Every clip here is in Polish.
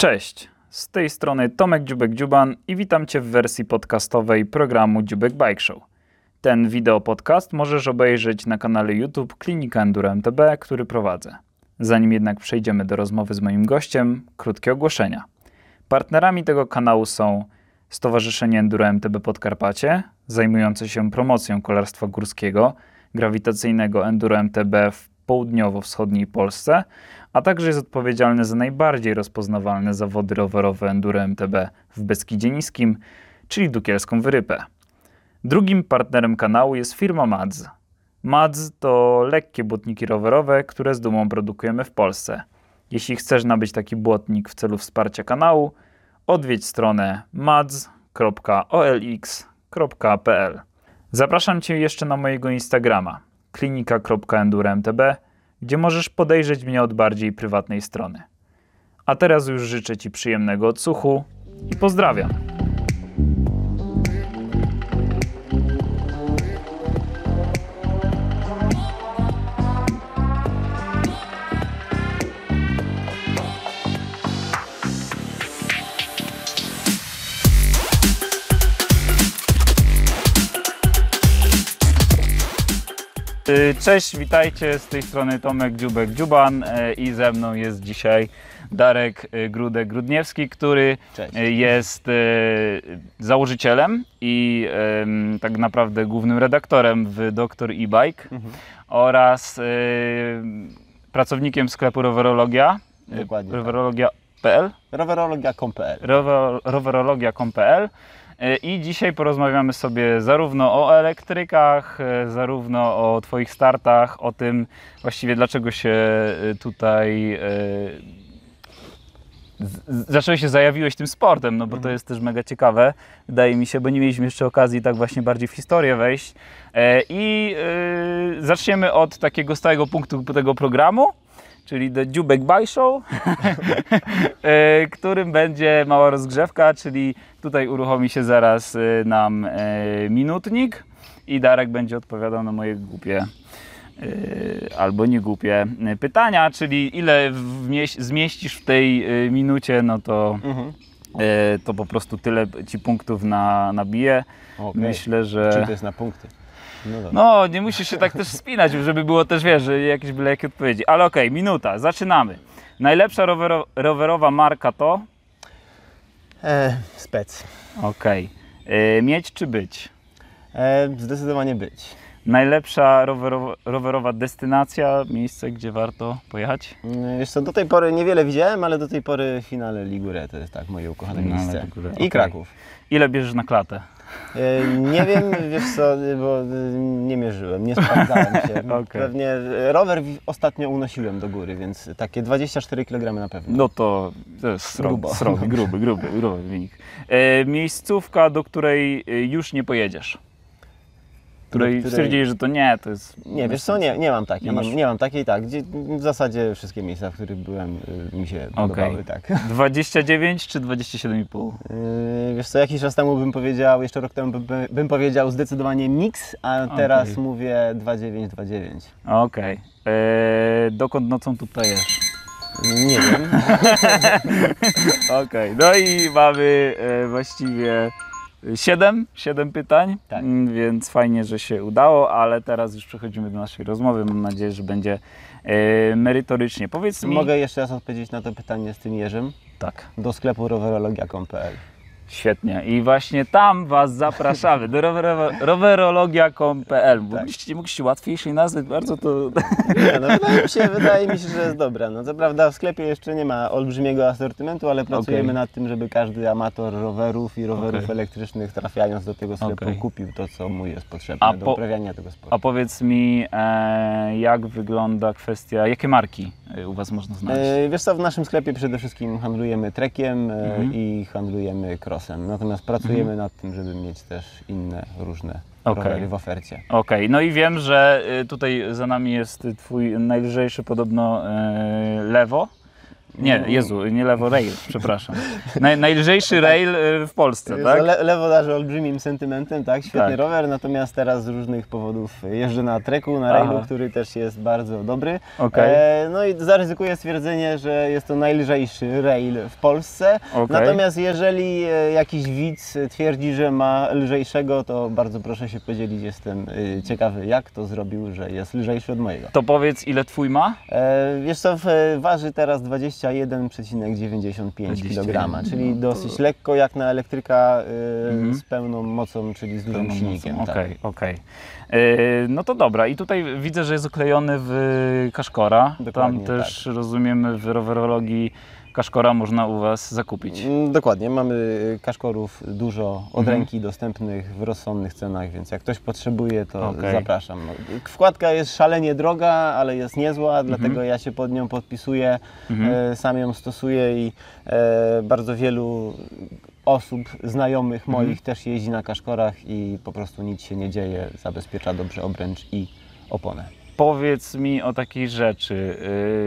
Cześć, z tej strony Tomek Dziubek-Dziuban i witam Cię w wersji podcastowej programu Dziubek Bike Show. Ten wideo podcast możesz obejrzeć na kanale YouTube Klinika Enduro MTB, który prowadzę. Zanim jednak przejdziemy do rozmowy z moim gościem, krótkie ogłoszenia. Partnerami tego kanału są Stowarzyszenie Enduro MTB Podkarpacie, zajmujące się promocją kolarstwa górskiego, grawitacyjnego Enduro MTB w południowo-wschodniej Polsce, a także jest odpowiedzialny za najbardziej rozpoznawalne zawody rowerowe Enduro MTB w Beskidzie Niskim, czyli Dukielską Wyrypę. Drugim partnerem kanału jest firma MADZ. MADZ to lekkie błotniki rowerowe, które z dumą produkujemy w Polsce. Jeśli chcesz nabyć taki błotnik w celu wsparcia kanału, odwiedź stronę madz.olx.pl. Zapraszam Cię jeszcze na mojego Instagrama klinika.enduromtb, gdzie możesz podejrzeć mnie od bardziej prywatnej strony. A teraz już życzę Ci przyjemnego odsłuchu i pozdrawiam. Cześć, witajcie, z tej strony Tomek Dziubek-Dziuban y, i ze mną jest dzisiaj Darek y, Grudek-Grudniewski, który Cześć. y, jest y, założycielem i tak naprawdę głównym redaktorem w Doktor e-Bike Mhm. oraz y, pracownikiem sklepu Rowerologia, y, Dokładnie tak. rowerologia.pl Rowerologia.pl rower- rowerologia.pl Y, i dzisiaj porozmawiamy sobie zarówno o elektrykach, y, zarówno o Twoich startach, o tym właściwie dlaczego się y, tutaj zacząłeś się zajawiłeś tym sportem, no bo to jest też mega ciekawe, wydaje mi się, bo nie mieliśmy jeszcze okazji tak właśnie bardziej w historię wejść. E, I zaczniemy od takiego stałego punktu tego programu, czyli The Dziubek Bike Show, e, którym będzie mała rozgrzewka, czyli tutaj uruchomi się zaraz e, nam e, minutnik i Darek będzie odpowiadał na moje głupie albo nie głupie pytania, czyli ile zmieścisz w tej minucie, no to, Mhm. to po prostu tyle Ci punktów na, nabije. Okej. Myślę, Czyli że... to jest na punkty. No. No, nie musisz się tak też spinać, żeby było też, wiesz, jakieś byle jakie odpowiedzi. Ale okej, minuta, zaczynamy. Najlepsza rowero, rowerowa marka to? E, spec. Okej. Y, Mieć czy być? E, zdecydowanie być. Najlepsza rowerowa, rowerowa destynacja, miejsce, gdzie warto pojechać? Mm, Wiesz co, do tej pory niewiele widziałem, ale do tej pory finale Ligure to jest tak moje ukochane Finale miejsce. Ligure, I okej. Kraków. Ile bierzesz na klatę? E, nie wiem, wiesz co, bo e, nie mierzyłem, nie sprawdzałem się. Okej. Pewnie rower ostatnio unosiłem do góry, więc takie 24 kg na pewno. No to, to jest Grubo. srogi gruby, gruby, gruby wynik. E, miejscówka, do której już nie pojedziesz? Której, Do której- stwierdziłeś, że to nie, to jest... Nie, wiesz co, nie, nie mam takiej. Nie masz- Nie mam takiej, tak. Gdzie, w zasadzie wszystkie miejsca, w których byłem, y, mi się podobały, tak. 29 czy 27,5? Yy, Wiesz co, jakiś czas temu bym powiedział, jeszcze rok temu bym, bym powiedział zdecydowanie mix, a teraz Okej. mówię 2,9, 2,9. Okej. Eee, dokąd nocą tu ptajesz? Nie wiem. Okej, no i mamy e, właściwie 7, 7 pytań, Tak. Mm, więc fajnie, że się udało, ale teraz już przechodzimy do naszej rozmowy. Mam nadzieję, że będzie e, merytorycznie. Powiedz mi... Mogę jeszcze raz odpowiedzieć na to pytanie z tym Jerzym? Tak. Do sklepu rowerologia.pl Świetnie. I właśnie tam Was zapraszamy, do rowerowo- rowerologia.pl. Mogliście, mogliście łatwiejszej nazwy, bardzo to... Nie, no wydaje mi, się, wydaje mi się, że jest dobra. No co prawda w sklepie jeszcze nie ma olbrzymiego asortymentu, ale pracujemy Okej. nad tym, żeby każdy amator rowerów i rowerów Okej. elektrycznych trafiając do tego sklepu Okej. kupił to, co mu jest potrzebne A do po- uprawiania tego sportu. A powiedz mi, e, jak wygląda kwestia, jakie marki e, u Was można znaleźć? E, Wiesz co, w naszym sklepie przede wszystkim handlujemy trekiem e, Mhm. i handlujemy crossem. Natomiast pracujemy nad tym, żeby mieć też inne różne Okej. rowery w ofercie. Okej, no i wiem, że y, tutaj za nami jest Twój najlżejszy podobno y, lewo. Nie, Jezu, nie lewo rail, przepraszam. Naj, najlżejszy rail y, w Polsce, tak? Le, lewo darzy olbrzymim sentymentem, tak, świetny Tak. rower, natomiast teraz z różnych powodów jeżdżę na treku, na Aha. railu, który też jest bardzo dobry. Okej. E, no i zaryzykuję stwierdzenie, że jest to najlżejszy rail w Polsce. Okej. Natomiast jeżeli e, jakiś widz twierdzi, że ma lżejszego, to bardzo proszę się podzielić. Jestem e, ciekawy, jak to zrobił, że jest lżejszy od mojego. To powiedz, ile twój ma? E, wiesz co, waży teraz 21,95 kg, czyli dosyć lekko jak na elektryka e, Mhm. z pełną mocą, czyli z dużym silnikiem. tak. Okej, okej. Yy, No to dobra, i tutaj widzę, że jest oklejony w Kaszkora. Dokładnie, Tam też rozumiem w rowerologii Kaszkora można u Was zakupić. Mm, Dokładnie, mamy kaszkorów dużo od Mhm. ręki dostępnych w rozsądnych cenach, więc jak ktoś potrzebuje, to Okej. zapraszam. Wkładka jest szalenie droga, ale jest niezła, dlatego ja się pod nią podpisuję, Mhm. e, sam ją stosuję i e, bardzo wielu osób, znajomych Mhm. moich też jeździ na kaszkorach i po prostu nic się nie dzieje, zabezpiecza dobrze obręcz i oponę. Powiedz mi o takiej rzeczy,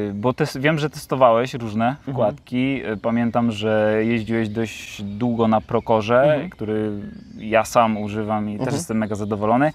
yy, bo tes- wiem, że testowałeś różne Mhm. wkładki. Yy, Pamiętam, że jeździłeś dość długo na Prokorze, Mhm. który ja sam używam i też Mhm. jestem mega zadowolony.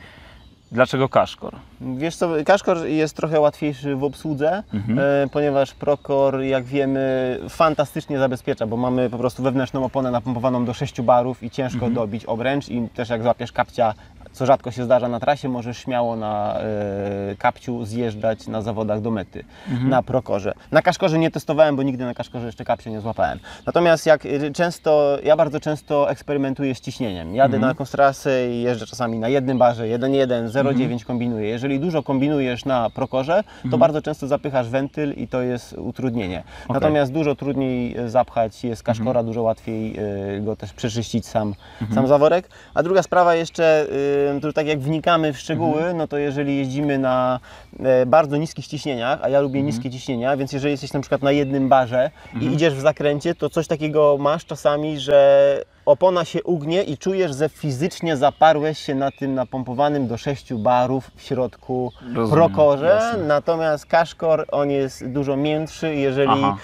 Dlaczego Kaszkor? Wiesz co, Kaszkor jest trochę łatwiejszy w obsłudze, Mhm. e, ponieważ Procor, jak wiemy, fantastycznie zabezpiecza, bo mamy po prostu wewnętrzną oponę napompowaną do 6 barów i ciężko Mhm. dobić obręcz i też jak złapiesz kapcia, co rzadko się zdarza na trasie, możesz śmiało na e, kapciu zjeżdżać na zawodach do mety, Mhm. na Prokorze. Na Kaszkorze nie testowałem, bo nigdy na Kaszkorze jeszcze kapcia nie złapałem. Natomiast jak e, często, ja bardzo często eksperymentuję z ciśnieniem. Jadę Mhm. na jakąś trasę i jeżdżę czasami na jednym barze, 1.1, 0.9 kombinuję. Jeżeli dużo kombinujesz na Prokorze, to bardzo często zapychasz wentyl i to jest utrudnienie. Natomiast dużo trudniej e, zapchać jest Kaszkora, dużo łatwiej e, go też przeczyścić sam, sam zaworek. A druga sprawa jeszcze, e, to tak jak wnikamy w szczegóły, no to jeżeli jeździmy na e, bardzo niskich ciśnieniach, a ja lubię niskie ciśnienia, więc jeżeli jesteś na przykład na jednym barze i idziesz w zakręcie, to coś takiego masz czasami, że opona się ugnie i czujesz, że fizycznie zaparłeś się na tym napompowanym do 6 barów w środku Rozumiem, prokorze, jasne. natomiast kaszkor on jest dużo miętszy jeżeli e,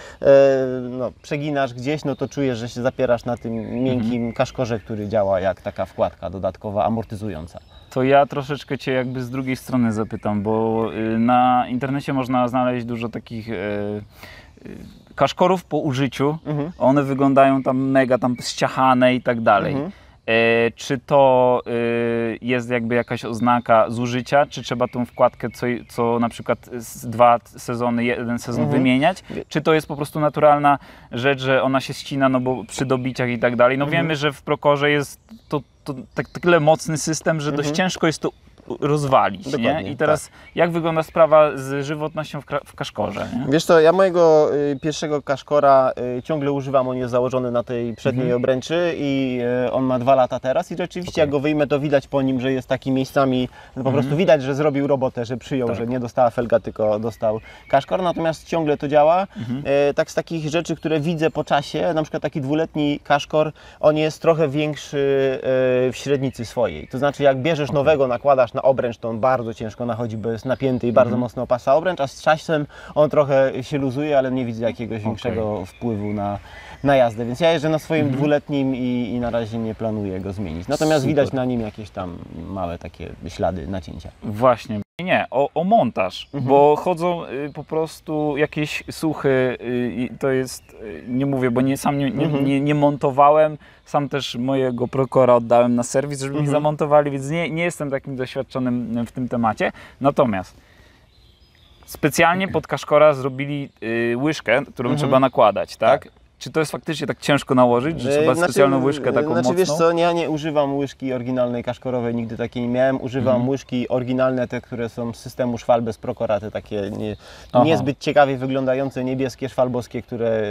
no, przeginasz gdzieś, no to czujesz, że się zapierasz na tym miękkim Mhm. kaszkorze, który działa jak taka wkładka dodatkowa, amortyzująca. To ja troszeczkę Cię jakby z drugiej strony zapytam, bo y, na internecie można znaleźć dużo takich y, y, kaszkorów po użyciu. Mhm. One wyglądają tam mega tam ściachane i tak dalej. Mhm. E, czy to y, jest jakby jakaś oznaka zużycia, czy trzeba tą wkładkę co, co na przykład z dwa sezony, jeden sezon Mhm. wymieniać? Czy to jest po prostu naturalna rzecz, że ona się ścina no bo przy dobiciach i tak dalej? No Mhm. wiemy, że w Prokorze jest to, to tak, tyle mocny system, że dość Mhm. ciężko jest to rozwalić, nie? I teraz jak wygląda sprawa z żywotnością w, w Kaszkorze, nie? Wiesz co, ja mojego y, pierwszego kaszkora y, ciągle używam, on jest założony na tej przedniej Mhm. obręczy i y, on ma dwa lata teraz i rzeczywiście jak go wyjmę to widać po nim, że jest taki miejscami, no po Mhm. prostu widać, że zrobił robotę, że przyjął, Tak. że nie dostała felga, tylko dostał kaszkor, natomiast ciągle to działa. Mhm. E, tak z takich rzeczy, które widzę po czasie, na przykład taki dwuletni kaszkor, on jest trochę większy e, w średnicy swojej. To znaczy jak bierzesz nowego, nakładasz na obręcz, to on bardzo ciężko nachodzi, bo jest napięty i bardzo Mhm. mocno opasa obręcz, a z czasem on trochę się luzuje, ale nie widzę jakiegoś większego wpływu na, na jazdę. Więc ja jeżdżę na swoim dwuletnim i, i na razie nie planuję go zmienić. Natomiast Super. widać na nim jakieś tam małe takie ślady nacięcia. Właśnie. Nie, o, o montaż, Mhm. bo chodzą y, po prostu jakieś suchy y, i to jest, y, nie mówię, bo nie, sam nie, nie, Mhm. nie, nie montowałem, sam też mojego Procora oddałem na serwis, żeby mi Mhm. zamontowali, więc nie, nie jestem takim doświadczonym w tym temacie. Natomiast specjalnie pod Kaszkora zrobili y, łyżkę, którą Mhm. trzeba nakładać, tak? Tak. Czy to jest faktycznie tak ciężko nałożyć, że trzeba znaczy, specjalną łyżkę taką Znaczy mocną? wiesz co, ja nie używam łyżki oryginalnej kaszkorowej, nigdy takiej nie miałem. Używam Mhm. łyżki oryginalne, te, które są z systemu szwalbe z Procora, te takie nie, Aha. niezbyt ciekawie wyglądające niebieskie szwalbowskie, które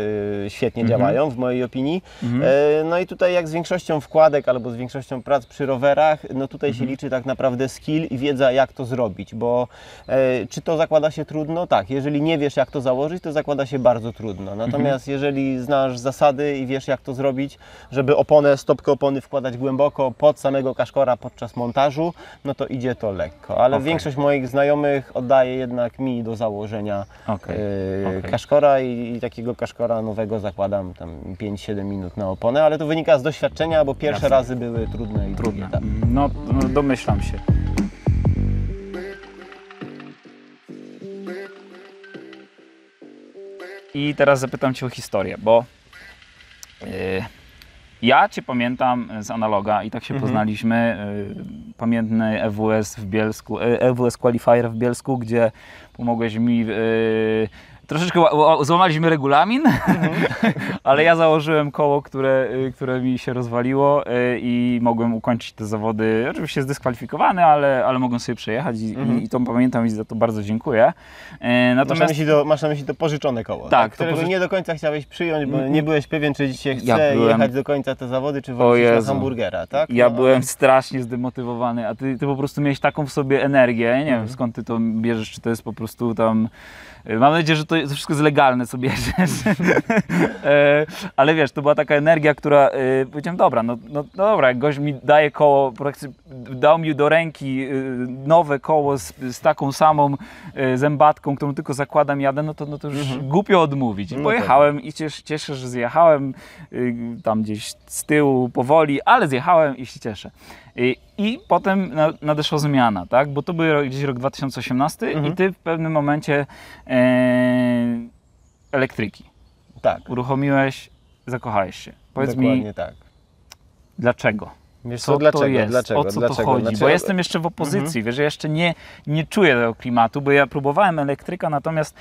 e, świetnie Mhm. działają w mojej opinii. Mhm. E, No i tutaj jak z większością wkładek albo z większością prac przy rowerach, no tutaj Mhm. się liczy tak naprawdę skill i wiedza jak to zrobić, bo e, czy to zakłada się trudno? Tak, jeżeli nie wiesz jak to założyć, to zakłada się bardzo trudno. Natomiast jeżeli zna, znasz zasady i wiesz jak to zrobić, żeby oponę, stopkę opony wkładać głęboko pod samego kaszkora podczas montażu, no to idzie to lekko. Ale Okej. większość moich znajomych oddaje jednak mi do założenia Okej, yy, okej. kaszkora i, i takiego kaszkora nowego zakładam tam 5-7 minut na oponę, ale to wynika z doświadczenia, bo pierwsze Jasne. razy były trudne i Trudne. tak. No, no domyślam się. I teraz zapytam Cię o historię, bo yy, ja Cię pamiętam z analoga i tak się Mhm. poznaliśmy. Yy, pamiętny EWS w Bielsku, EWS Qualifier w Bielsku, gdzie pomogłeś mi. Yy, troszeczkę ła- ła- złamaliśmy regulamin, ale ja założyłem koło, które, y, które mi się rozwaliło y, i mogłem ukończyć te zawody. Oczywiście zdyskwalifikowany, ale, ale mogłem sobie przejechać i, Mhm. i, to pamiętam i za to bardzo dziękuję. Y, Masz na, Natomiast myśli to, masz na myśli to pożyczone koło, Tak, to którego pożycz- nie do końca chciałeś przyjąć, bo Mm, nie byłeś pewien, czy się chce Ja byłem- jechać do końca te zawody, czy wrócić na hamburgera, tak? ja No, byłem strasznie zdemotywowany, a ty, ty po prostu miałeś taką w sobie energię. Nie wiem Mhm. skąd ty to bierzesz, czy to jest po prostu tam. Y, Mam nadzieję, że to wszystko jest legalne, co bierzesz. E, Ale wiesz, to była taka energia, która y, powiedziałem, dobra, no, no, no dobra, jak gość mi daje koło, dał mi do ręki y, nowe koło z, z taką samą zębatką, którą tylko zakładam, jadę, no to, no to już Mhm. głupio odmówić. I No pojechałem i cieszę, cieszę, że zjechałem tam gdzieś z tyłu powoli, ale zjechałem i się cieszę. I, i potem na- nadeszła zmiana, tak? Bo to był gdzieś rok 2018 Mhm. i ty w pewnym momencie e, elektryki Tak, uruchomiłeś, zakochałeś się. Powiedz dokładnie mi, tak. dlaczego? Wiesz Co co, dlaczego, to jest? dlaczego, o co dlaczego? to chodzi? Znaczy, bo jestem jeszcze w opozycji, wiesz, ja jeszcze nie, nie czuję tego klimatu, bo ja próbowałem elektryka, natomiast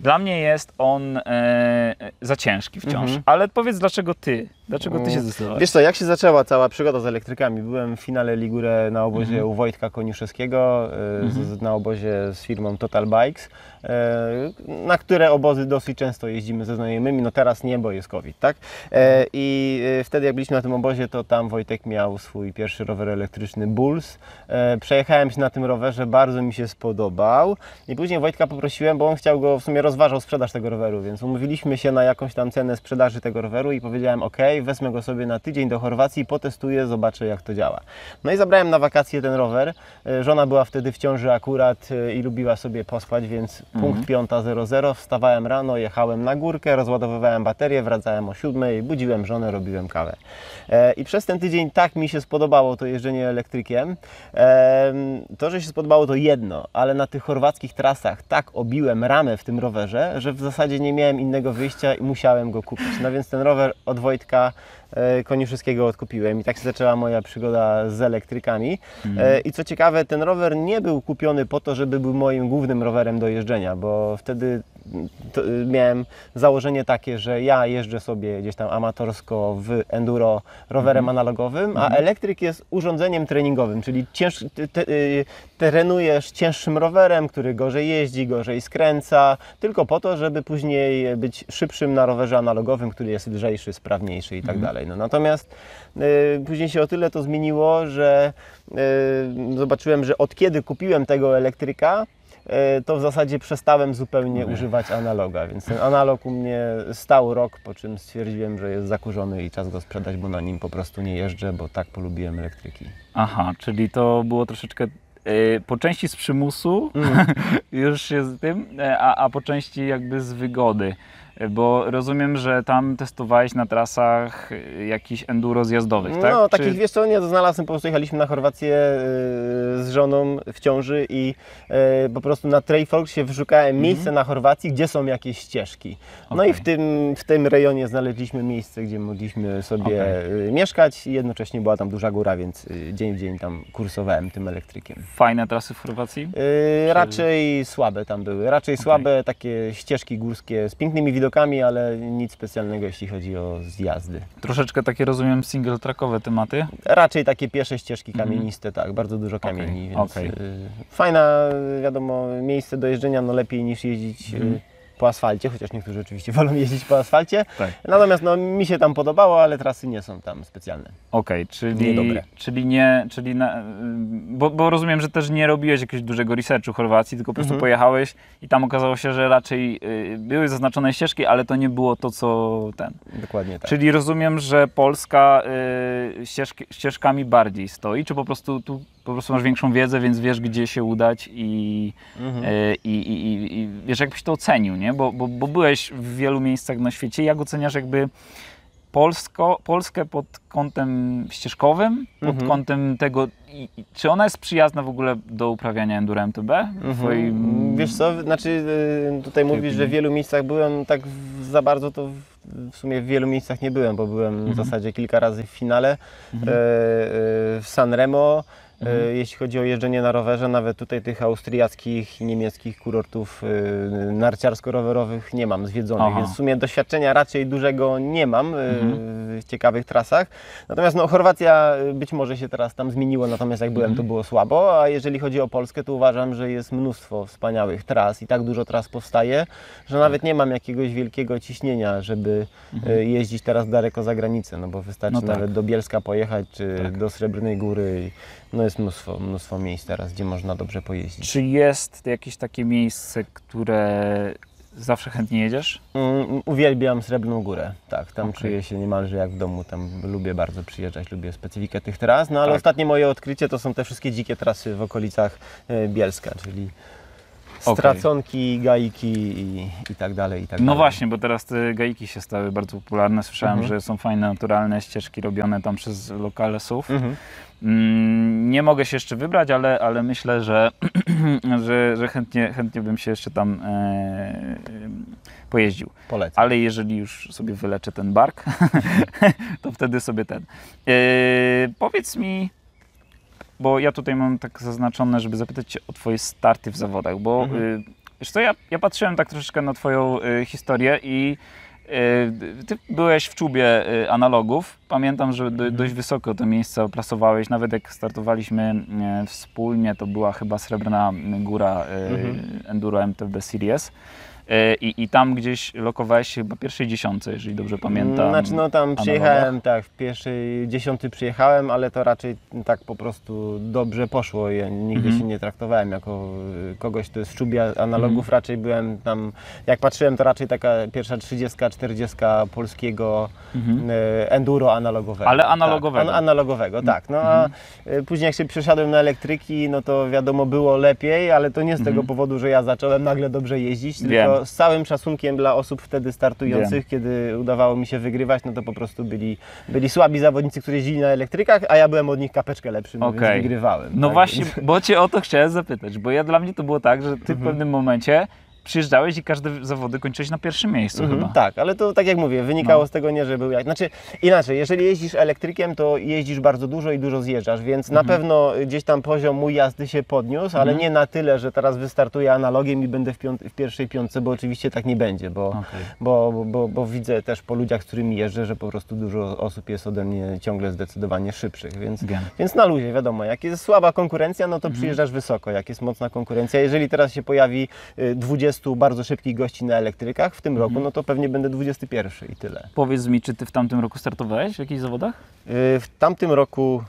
dla mnie jest on e, za ciężki wciąż. Mhm. Ale powiedz, dlaczego ty? Dlaczego ty się Mm. zdecydowałeś? Wiesz co, jak się zaczęła cała przygoda z elektrykami? Byłem w finale Ligure na obozie Mhm. u Wojtka Koniuszewskiego, e, z, z, na obozie z firmą Total Bikes, e, na które obozy dosyć często jeździmy ze znajomymi, no teraz nie, bo jest COVID, tak? E, I e, wtedy jak byliśmy na tym obozie, to tam Wojtek miał swój pierwszy rower elektryczny Bulls. E, przejechałem się na tym rowerze, bardzo mi się spodobał i później Wojtka poprosiłem, bo on chciał go, w sumie rozważał sprzedaż tego roweru, więc umówiliśmy się na jakąś tam cenę sprzedaży tego roweru i powiedziałem, ok, wezmę go sobie na tydzień do Chorwacji, potestuję, zobaczę jak to działa. No i zabrałem na wakacje ten rower. E, Żona była wtedy w ciąży akurat e, i lubiła sobie pospać, więc punkt 5.00, wstawałem rano, jechałem na górkę, rozładowywałem baterię, wracałem o 7.00, budziłem żonę, robiłem kawę. E, I przez ten tydzień tak mi się spodobało to jeżdżenie elektrykiem. Em, To, że się spodobało to jedno, ale na tych chorwackich trasach tak obiłem ramę w tym rowerze, że w zasadzie nie miałem innego wyjścia i musiałem go kupić. No więc ten rower od Wojtka e, Koniuszewskiego odkupiłem i tak się zaczęła moja przygoda z elektrykami. E, I co ciekawe, ten rower nie był kupiony po to, żeby był moim głównym rowerem do jeżdżenia, bo wtedy mm, y, miałem założenie takie, że ja jeżdżę sobie gdzieś tam amatorsko w enduro rowerem analogowym, a elektryk jest urządzeniem treningowym, czyli cięż, te, te, y, cięższym rowerem, który gorzej jeździ, gorzej skręca, tylko po to, żeby później być szybszym na rowerze analogowym, który jest lżejszy, sprawniejszy i tak dalej. No, natomiast y, później się o tyle to zmieniło, że y, zobaczyłem, że od kiedy kupiłem tego elektryka, y, to w zasadzie przestałem zupełnie używać analoga, więc ten analog u mnie stał rok, po czym stwierdziłem, że jest zakurzony i czas go sprzedać, bo na nim po prostu nie jeżdżę, bo tak polubiłem elektryki. Aha, czyli to było troszeczkę y, po części z przymusu, Mm. już się z tym, e, a, a po części jakby z wygody. E, Bo rozumiem, że tam testowałeś na trasach jakichś enduro zjazdowych, tak? No, Czy- takich wiesz co, nie znalazłem, po prostu jechaliśmy na Chorwację y, z żoną w ciąży i y, po prostu na Trailfolk się wyszukałem miejsce na Chorwacji, gdzie są jakieś ścieżki. No Okej. i w tym, w tym rejonie znaleźliśmy miejsce, gdzie mogliśmy sobie Okej. y, mieszkać i jednocześnie była tam duża góra, więc dzień w dzień tam kursowałem tym elektrykiem. Fajne trasy w Chorwacji? Y, raczej słabe tam były, raczej słabe takie ścieżki górskie z pięknymi widokami, ale nic specjalnego jeśli chodzi o zjazdy. Troszeczkę takie, rozumiem, single-trackowe tematy. Raczej takie piesze ścieżki kamieniste, tak, bardzo dużo kamieni, więc okej. y, fajna, wiadomo, miejsce do jeżdżenia, no lepiej niż jeździć Mhm. Po asfalcie, chociaż niektórzy oczywiście wolą jeździć po asfalcie. Tak. Natomiast no, mi się tam podobało, ale trasy nie są tam specjalne. Okej, czyli, Niedobre. czyli nie, czyli na, bo, bo rozumiem, że też nie robiłeś jakiegoś dużego researchu Chorwacji, tylko po prostu Mhm. pojechałeś i tam okazało się, że raczej y, były zaznaczone ścieżki, ale to nie było to, co ten. Dokładnie tak. Czyli rozumiem, że Polska y, ścieżki, ścieżkami bardziej stoi, czy po prostu tu po prostu masz większą wiedzę, więc wiesz, gdzie się udać i, Mhm. y, i, i, i, i wiesz, jakbyś to ocenił, nie? Bo, bo, bo byłeś w wielu miejscach na świecie. Jak oceniasz jakby Polsko, Polskę pod kątem ścieżkowym, pod Mhm. kątem tego, i, czy ona jest przyjazna w ogóle do uprawiania Enduro MTB? W Mhm. twoim- Wiesz co, znaczy y, tutaj mówisz, że w wielu miejscach byłem, tak w- za bardzo to w, w sumie w wielu miejscach nie byłem, bo byłem w Mhm. zasadzie kilka razy w finale Mhm. e, e, w Sanremo. E, Mhm. Jeśli chodzi o jeżdżenie na rowerze, nawet tutaj tych austriackich i niemieckich kurortów e, narciarsko-rowerowych nie mam zwiedzonych, Aha. więc w sumie doświadczenia raczej dużego nie mam e, Mhm. w ciekawych trasach. Natomiast no, Chorwacja być może się teraz tam zmieniło, natomiast jak byłem, Mhm. to było słabo, a jeżeli chodzi o Polskę, to uważam, że jest mnóstwo wspaniałych tras i tak dużo tras powstaje, że nawet nie mam jakiegoś wielkiego ciśnienia, żeby Mhm. jeździć teraz daleko za granicę, no bo wystarczy No tak. nawet do Bielska pojechać, czy Tak. do Srebrnej Góry. No jest mnóstwo, mnóstwo miejsc teraz, gdzie można dobrze pojeździć. Czy jest jakieś takie miejsce, które zawsze chętnie jedziesz? Mm, uwielbiam Srebrną Górę, tak, tam Okej. czuję się niemalże jak w domu, tam lubię bardzo przyjeżdżać, lubię specyfikę tych tras, no ale Tak. ostatnie moje odkrycie to są te wszystkie dzikie trasy w okolicach e, Bielska, czyli straconki, gajki i, i tak dalej, i tak No dalej. właśnie, bo teraz te gaiki się stały bardzo popularne. Słyszałem, Mhm. że są fajne, naturalne ścieżki robione tam przez lokale SUV. Mhm. Mm, nie mogę się jeszcze wybrać, ale, ale myślę, że, że, że chętnie, chętnie bym się jeszcze tam e, e, pojeździł. Polecam. Ale jeżeli już sobie wyleczę ten bark, to wtedy sobie ten. E, powiedz mi, bo ja tutaj mam tak zaznaczone, żeby zapytać Cię o Twoje starty w zawodach, bo Mhm. y, wiesz co, ja, ja patrzyłem tak troszeczkę na Twoją y, historię i Ty byłeś w czubie y, analogów. Pamiętam, że Mhm. dość wysoko to miejsce oplasowałeś. Nawet jak startowaliśmy y, wspólnie, to była chyba Srebrna Góra y, Mhm. Enduro MTB Series. Y, I, I tam gdzieś lokowałeś się chyba pierwszej dziesiątce, jeżeli dobrze pamiętam. Znaczy no tam przyjechałem, tak, w pierwszej dziesiąty przyjechałem, ale to raczej tak po prostu dobrze poszło. Ja nigdy Mhm. się nie traktowałem jako y, kogoś, kto jest w czubie analogów. Mhm. Raczej byłem tam, jak patrzyłem, to raczej taka pierwsza 30, 40 polskiego Mhm. y, enduro analogowego. Ale analogowego. Tak, an- analogowego, tak. No a y, później jak się przesiadłem na elektryki, no to wiadomo było lepiej, ale to nie z tego Mhm. powodu, że ja zacząłem nagle dobrze jeździć, Wiem. tylko z całym szacunkiem dla osób wtedy startujących, kiedy udawało mi się wygrywać, no to po prostu byli, byli słabi zawodnicy, którzy jeździli na elektrykach, a ja byłem od nich kapeczkę lepszy, no Okej. więc wygrywałem. No tak? właśnie, bo cię o to chciałem zapytać, bo ja dla mnie to było tak, że ty Mhm. w pewnym momencie przyjeżdżałeś i każde zawody kończyłeś na pierwszym miejscu Mhm, chyba. Tak, ale to tak jak mówię, wynikało No. z tego nie, że był jak. Znaczy inaczej, jeżeli jeździsz elektrykiem, to jeździsz bardzo dużo i dużo zjeżdżasz, więc na Mhm. pewno gdzieś tam poziom mój jazdy się podniósł, ale Mhm. nie na tyle, że teraz wystartuję analogiem i będę w, piąt- w pierwszej piątce, bo oczywiście tak nie będzie, bo, Okej. bo, bo, bo, bo widzę też po ludziach, z którymi jeżdżę, że po prostu dużo osób jest ode mnie ciągle zdecydowanie szybszych, więc, więc na luzie, wiadomo, jak jest słaba konkurencja, no to Mhm. przyjeżdżasz wysoko, jak jest mocna konkurencja. Jeżeli teraz się pojawi y, 20 bardzo szybkich gości na elektrykach w tym roku, Mhm. no to pewnie będę 21 i tyle. Powiedz mi, czy ty w tamtym roku startowałeś w jakichś zawodach? Y, W tamtym roku,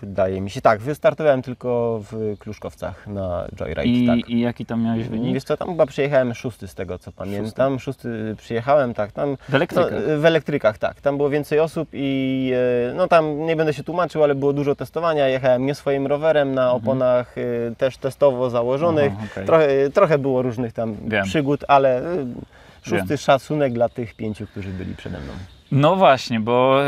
wydaje mi się, tak, wystartowałem tylko w Kluszkowcach na Joyride, I, tak. I jaki tam miałeś wynik? Wiesz co, tam chyba przyjechałem szósty z tego co pamiętam. Szósty przyjechałem, tak, tam W elektrykach? No, w elektrykach, tak. Tam było więcej osób i e, no tam nie będę się tłumaczył, ale było dużo testowania. Jechałem nie swoim rowerem na oponach e, też testowo założonych. Mhm. Aha, okej. trochę, trochę było różnych tam Wiem. przygód, ale e, szósty Wiem. szacunek dla tych pięciu, którzy byli przede mną. No właśnie, bo,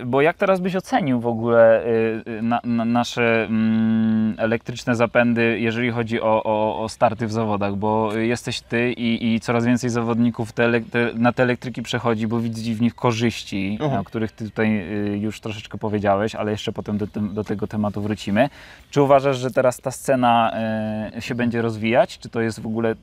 y, bo jak teraz byś ocenił w ogóle y, y, na, na nasze mm, elektryczne zapędy, jeżeli chodzi o, o, o starty w zawodach, bo jesteś ty i, i coraz więcej zawodników te, te, na te elektryki przechodzi, bo widzi w nich korzyści, Mhm. o których ty tutaj już troszeczkę powiedziałeś, ale jeszcze potem do, do tego tematu wrócimy. Czy uważasz, że teraz ta scena y, się będzie rozwijać? Czy to jest w ogóle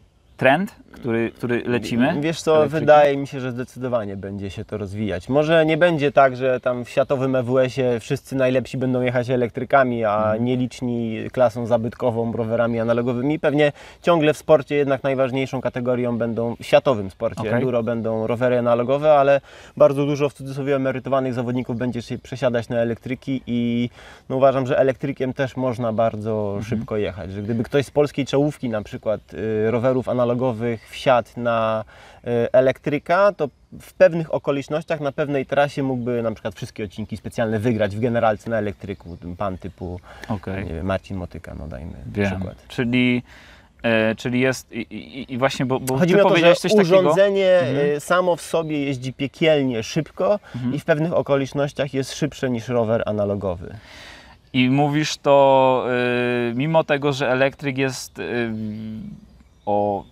trend, który, który lecimy? Wiesz co, Elektryki? wydaje mi się, że zdecydowanie będzie się to rozwijać. Może nie będzie tak, że tam w światowym EWS-ie wszyscy najlepsi będą jechać elektrykami, a Mhm. nieliczni klasą zabytkową, rowerami analogowymi. Pewnie ciągle w sporcie jednak najważniejszą kategorią będą, w światowym sporcie enduro będą rowery analogowe, ale bardzo dużo w cudzysłowie emerytowanych zawodników będzie się przesiadać na elektryki i no uważam, że elektrykiem też można bardzo Mhm. szybko jechać. Że gdyby ktoś z polskiej czołówki na przykład y, rowerów analogowych wsiadł na y, elektryka, to w pewnych okolicznościach na pewnej trasie mógłby na przykład wszystkie odcinki specjalne wygrać w generalce na elektryku. Pan typu nie wiem, Marcin Motyka, no dajmy Wiem. przykład. Czyli, e, czyli jest i, i, i właśnie, bo, bo Chodzi ty o to, że urządzenie Mhm. y, samo w sobie jeździ piekielnie szybko Mhm. i w pewnych okolicznościach jest szybsze niż rower analogowy. I mówisz to y, mimo tego, że elektryk jest y, o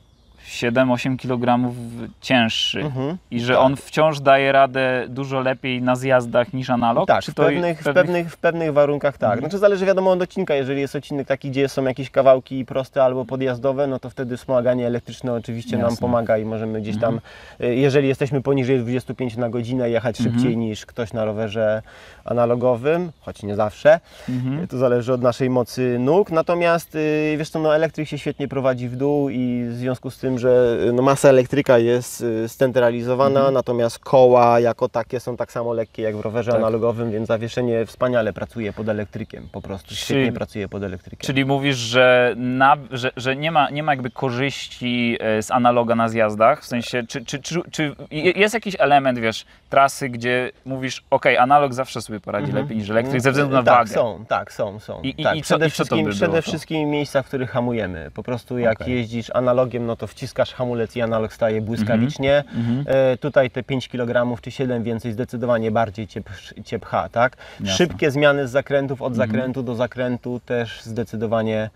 7-8 kg cięższy Mhm. i że Tak. on wciąż daje radę dużo lepiej na zjazdach niż analog? Tak, w pewnych, w, pewnych, w pewnych warunkach tak. Mhm. Znaczy zależy wiadomo od odcinka, jeżeli jest odcinek taki, gdzie są jakieś kawałki proste albo podjazdowe, no to wtedy wspomaganie elektryczne oczywiście nam Jasne. pomaga i możemy gdzieś tam, y, jeżeli jesteśmy poniżej 25 na godzinę, jechać Mhm. szybciej niż ktoś na rowerze analogowym, choć nie zawsze. Mhm. To zależy od naszej mocy nóg. Natomiast y, wiesz co, no elektryk się świetnie prowadzi w dół i w związku z tym, że y, no, masa elektryka jest y, scentralizowana, Mhm. natomiast koła jako takie są tak samo lekkie jak w rowerze Tak. analogowym, więc zawieszenie wspaniale pracuje pod elektrykiem, po prostu świetnie Czyli- pracuje pod elektrykiem. Czyli mówisz, że, na, że, że nie, ma, nie ma jakby korzyści e, z analoga na zjazdach? W sensie, czy, czy, czy, czy jest jakiś element, wiesz, trasy, gdzie mówisz, ok, analog zawsze sobie poradzi Mhm. lepiej niż elektryk ze względu na tak, wagę? są, tak, są, są. I- tak, i co- przede i wszystkim, by przede wszystkim miejsca, w których hamujemy. Po prostu jak Okej. jeździsz analogiem, no to wciskasz hamulec i analog staje błyskawicznie. Mhm. E, tutaj te 5 kg czy 7 więcej zdecydowanie bardziej cię, cię pcha, tak? Jasne. Szybkie zmiany z zakrętów od Mhm. zakrętu do zakrętu też zdecydowanie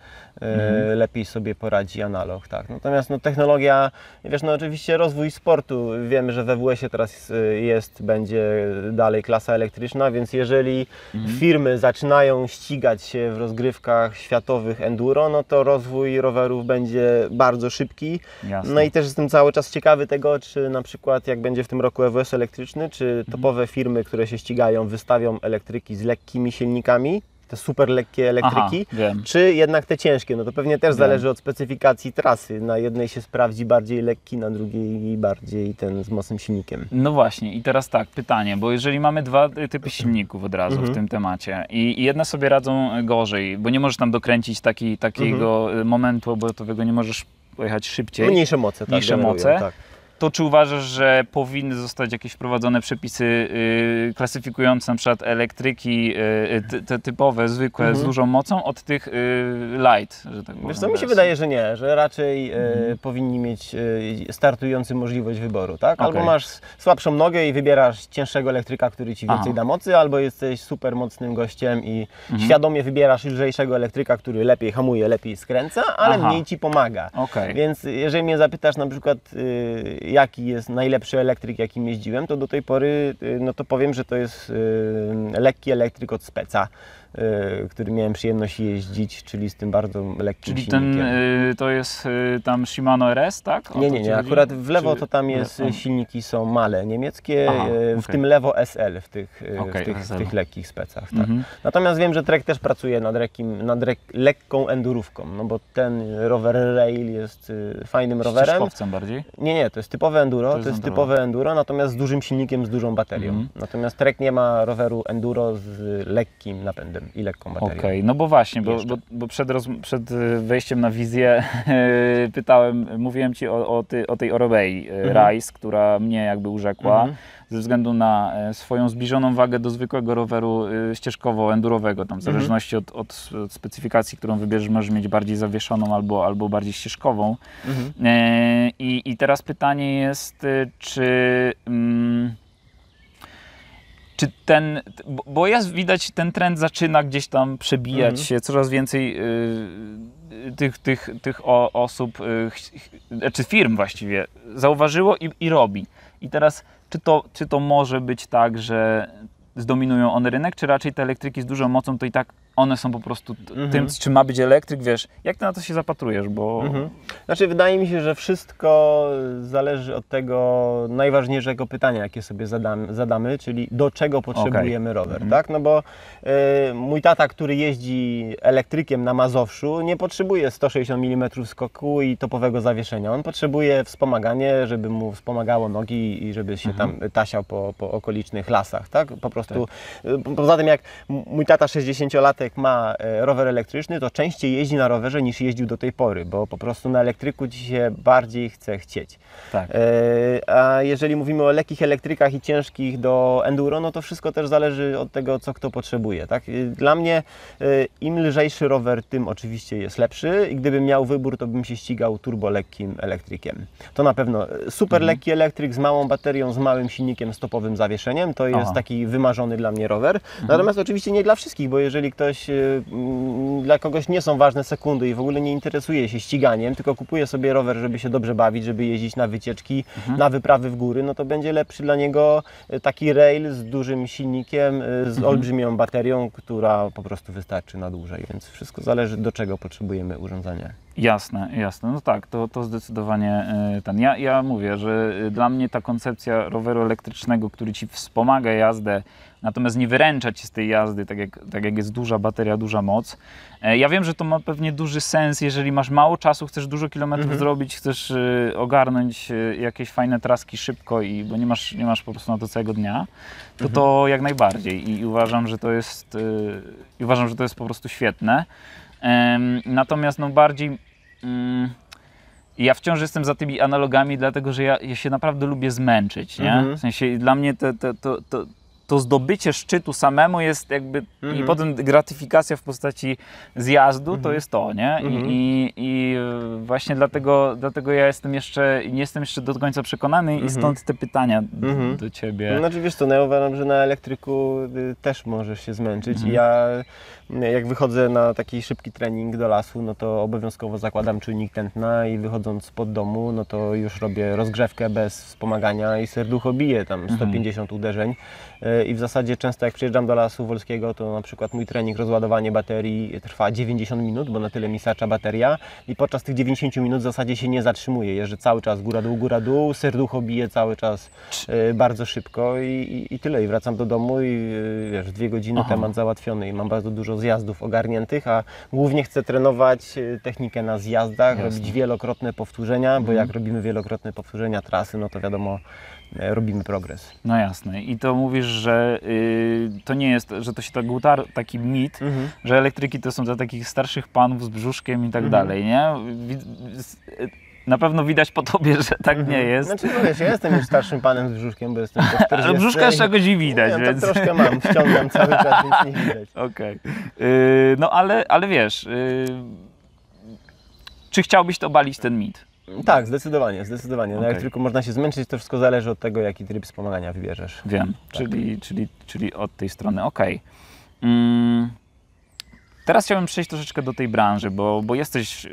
Mhm. lepiej sobie poradzi analog, tak? Natomiast no, technologia, wiesz, no oczywiście rozwój sportu, wiemy, że we WS-ie teraz e, jest, będzie dalej klasa elektryczna, więc jeżeli Mhm. firmy zaczynają ścigać się w rozgrywkach światowych enduro, no to rozwój rowerów będzie bardzo szybki. Jasne. No i też jestem cały czas ciekawy tego, czy na przykład jak będzie w tym roku EWS elektryczny, czy Mhm. topowe firmy, które się ścigają, wystawią elektryki z lekkimi silnikami, te super lekkie elektryki, Aha, czy jednak te ciężkie. No to pewnie też Wiem. zależy od specyfikacji trasy. Na jednej się sprawdzi bardziej lekki, na drugiej bardziej ten z mocnym silnikiem. No właśnie, i teraz tak, pytanie, bo jeżeli mamy dwa typy silników od razu w Mhm. tym temacie i, i jedne sobie radzą gorzej, bo nie możesz tam dokręcić taki, takiego y, momentu obrotowego, nie możesz pojechać szybciej, Mniejsze moce, tak. Mniejsze moce? Tak. To czy uważasz, że powinny zostać jakieś wprowadzone przepisy y, klasyfikujące na przykład elektryki y, ty, te typowe, zwykłe, z Mhm. dużą mocą od tych y, light, że tak powiem. Wiesz co, mi się wydaje, że nie, że raczej Mhm. powinni mieć startujący możliwość wyboru, tak? Albo Okej. masz słabszą nogę i wybierasz cięższego elektryka, który ci więcej Aha. da mocy, albo jesteś super mocnym gościem i Mhm. świadomie wybierasz lżejszego elektryka, który lepiej hamuje, lepiej skręca, ale Aha. mniej ci pomaga. Okej. Więc jeżeli mnie zapytasz na przykład, y, jaki jest najlepszy elektryk, jakim jeździłem, to do tej pory, y, no to powiem, że to jest y, lekki elektryk od Speca, który miałem przyjemność jeździć, czyli z tym bardzo lekkim Czyli ten, silnikiem. y, to jest y, tam Shimano RS, tak? O Nie, to nie, nie. Akurat w lewo Czy- to tam jest, o. silniki są male niemieckie, Aha, e, w tym lewo SL w tych, e, Okej, w tych, SL. w tych lekkich specach. Tak. Mhm. Natomiast wiem, że Trek też pracuje nad, rekim, nad rek, lekką endurówką, no bo ten rower rail jest fajnym rowerem. Ścieżkowcem bardziej? Nie, nie, to jest typowe enduro, To to jest jest, enduro. typowe enduro, natomiast z dużym silnikiem, z dużą baterią. Mhm. Natomiast Trek nie ma roweru enduro z lekkim napędem i lekką baterią. Okej, no bo właśnie, bo, bo, bo przed, roz, przed y, wejściem na wizję pytałem, mówiłem Ci o, o, ty, o tej Orobei y, Mhm. Rise, która mnie jakby urzekła Mhm. ze względu na e, swoją zbliżoną wagę do zwykłego roweru y, ścieżkowo-endurowego. Tam w Mhm. zależności od, od, specyfikacji, którą wybierzesz, możesz mieć bardziej zawieszoną albo, albo bardziej ścieżkową. Mhm. E, I, I teraz pytanie jest, y, czy. mm, czy ten, bo- jest widać, ten trend zaczyna gdzieś tam przebijać Mhm. się, coraz więcej y, y, tych, tych, tych osób, y, czy firm właściwie, zauważyło i, i robi. I teraz, czy to, czy to może być tak, że zdominują one rynek, czy raczej te elektryki z dużą mocą to i tak one są po prostu Mhm. tym, czym ma być elektryk, wiesz, jak ty na to się zapatrujesz, bo... Mhm. Znaczy, wydaje mi się, że wszystko zależy od tego najważniejszego pytania, jakie sobie zadamy, zadamy czyli do czego potrzebujemy rower, Mhm. tak? No bo y, mój tata, który jeździ elektrykiem na Mazowszu, nie potrzebuje 160 mm skoku i topowego zawieszenia. On potrzebuje wspomaganie, żeby mu wspomagało nogi i żeby się Mhm. tam tasiał po, po okolicznych lasach, tak? Po prostu. y, Poza tym, jak mój tata 60-latek ma e, rower elektryczny, to częściej jeździ na rowerze niż jeździł do tej pory, bo po prostu na elektryku ci się bardziej chce chcieć. Tak. E, A jeżeli mówimy o lekkich elektrykach i ciężkich do enduro, no to wszystko też zależy od tego, co kto potrzebuje. Tak? E, Dla mnie e, im lżejszy rower, tym oczywiście jest lepszy i gdybym miał wybór, to bym się ścigał turbo lekkim elektrykiem. To na pewno e, super Mhm. lekki elektryk z małą baterią, z małym silnikiem, stopowym zawieszeniem, to jest Aha. taki wymarzony dla mnie rower. Mhm. Natomiast oczywiście nie dla wszystkich, bo jeżeli ktoś, e, mm, dla kogoś nie są ważne sekundy i w ogóle nie interesuje się ściganiem, tylko kupuje sobie rower, żeby się dobrze bawić, żeby jeździć na wycieczki, Mhm. na wyprawy w góry, no to będzie lepszy dla niego e, taki rail z dużym silnikiem, e, z Mhm. olbrzymią baterią, która po prostu wystarczy na dłużej, więc wszystko zależy do czego potrzebujemy urządzenia. Jasne, jasne. No tak, to, to zdecydowanie y, ten. Ja, ja mówię, że y, dla mnie ta koncepcja roweru elektrycznego, który ci wspomaga jazdę, natomiast nie wyręcza cię z tej jazdy, tak jak, tak jak jest duża bateria, duża moc. E, Ja wiem, że to ma pewnie duży sens, jeżeli masz mało czasu, chcesz dużo kilometrów Mhm. zrobić, chcesz ogarnąć jakieś fajne traski szybko, i, bo nie masz, nie masz po prostu na to całego dnia, to to jak najbardziej. I, i uważam, że to jest, i uważam, że to jest po prostu świetne. Natomiast no bardziej mm, ja wciąż jestem za tymi analogami, dlatego że ja, ja się naprawdę lubię zmęczyć, nie? Mhm. W sensie dla mnie to, to, to, to, to zdobycie szczytu samemu jest jakby i Mhm. potem gratyfikacja w postaci zjazdu to Mhm. jest to, nie? I, Mhm. i, i właśnie dlatego, dlatego ja jestem jeszcze, nie jestem jeszcze do końca przekonany i stąd te pytania d- Mhm. do Ciebie. Znaczy wiesz co, no ja uważam, że na elektryku y, też możesz się zmęczyć i ja y, jak wychodzę na taki szybki trening do lasu, no to obowiązkowo zakładam czujnik tętna i wychodząc pod domu, no to już robię rozgrzewkę bez wspomagania i serducho bije tam Mhm. 150 uderzeń Y, i w zasadzie często jak przyjeżdżam do lasu wolskiego, to na przykład mój trening rozładowanie baterii trwa 90 minut, bo na tyle mi starcza bateria i podczas tych 90 minut w zasadzie się nie zatrzymuję, jeżdżę cały czas góra dół, góra dół, serducho bije cały czas y, bardzo szybko i, i, i tyle. I wracam do domu i y, wiesz, dwie godziny Aha. temat załatwiony i mam bardzo dużo zjazdów ogarniętych, a głównie chcę trenować y, technikę na zjazdach, Jasne. robić wielokrotne powtórzenia, bo Mhm. jak robimy wielokrotne powtórzenia trasy, no to wiadomo, robimy progres. No jasne. I to mówisz, że y, to nie jest, że to się tak utarł, taki mit, że elektryki to są dla takich starszych panów z brzuszkiem i tak Mhm. dalej, nie? Y, Na pewno widać po tobie, że tak nie jest. Znaczy, no wiesz, ja jestem już starszym panem z brzuszkiem, bo jestem po 40. Ale brzuszka z i- czegoś nie widać, nie, więc... tak troszkę mam, wciągam cały czas, więc nie widać. Okej. Y, no ale, ale wiesz, y, czy chciałbyś to balić ten mit? Tak, zdecydowanie, zdecydowanie. Na Okej. elektryku można się zmęczyć, to wszystko zależy od tego, jaki tryb wspomagania wybierzesz. Wiem, Tak. czyli, czyli, czyli od tej strony, okej. Mm, teraz chciałbym przejść troszeczkę do tej branży, bo, bo jesteś, y,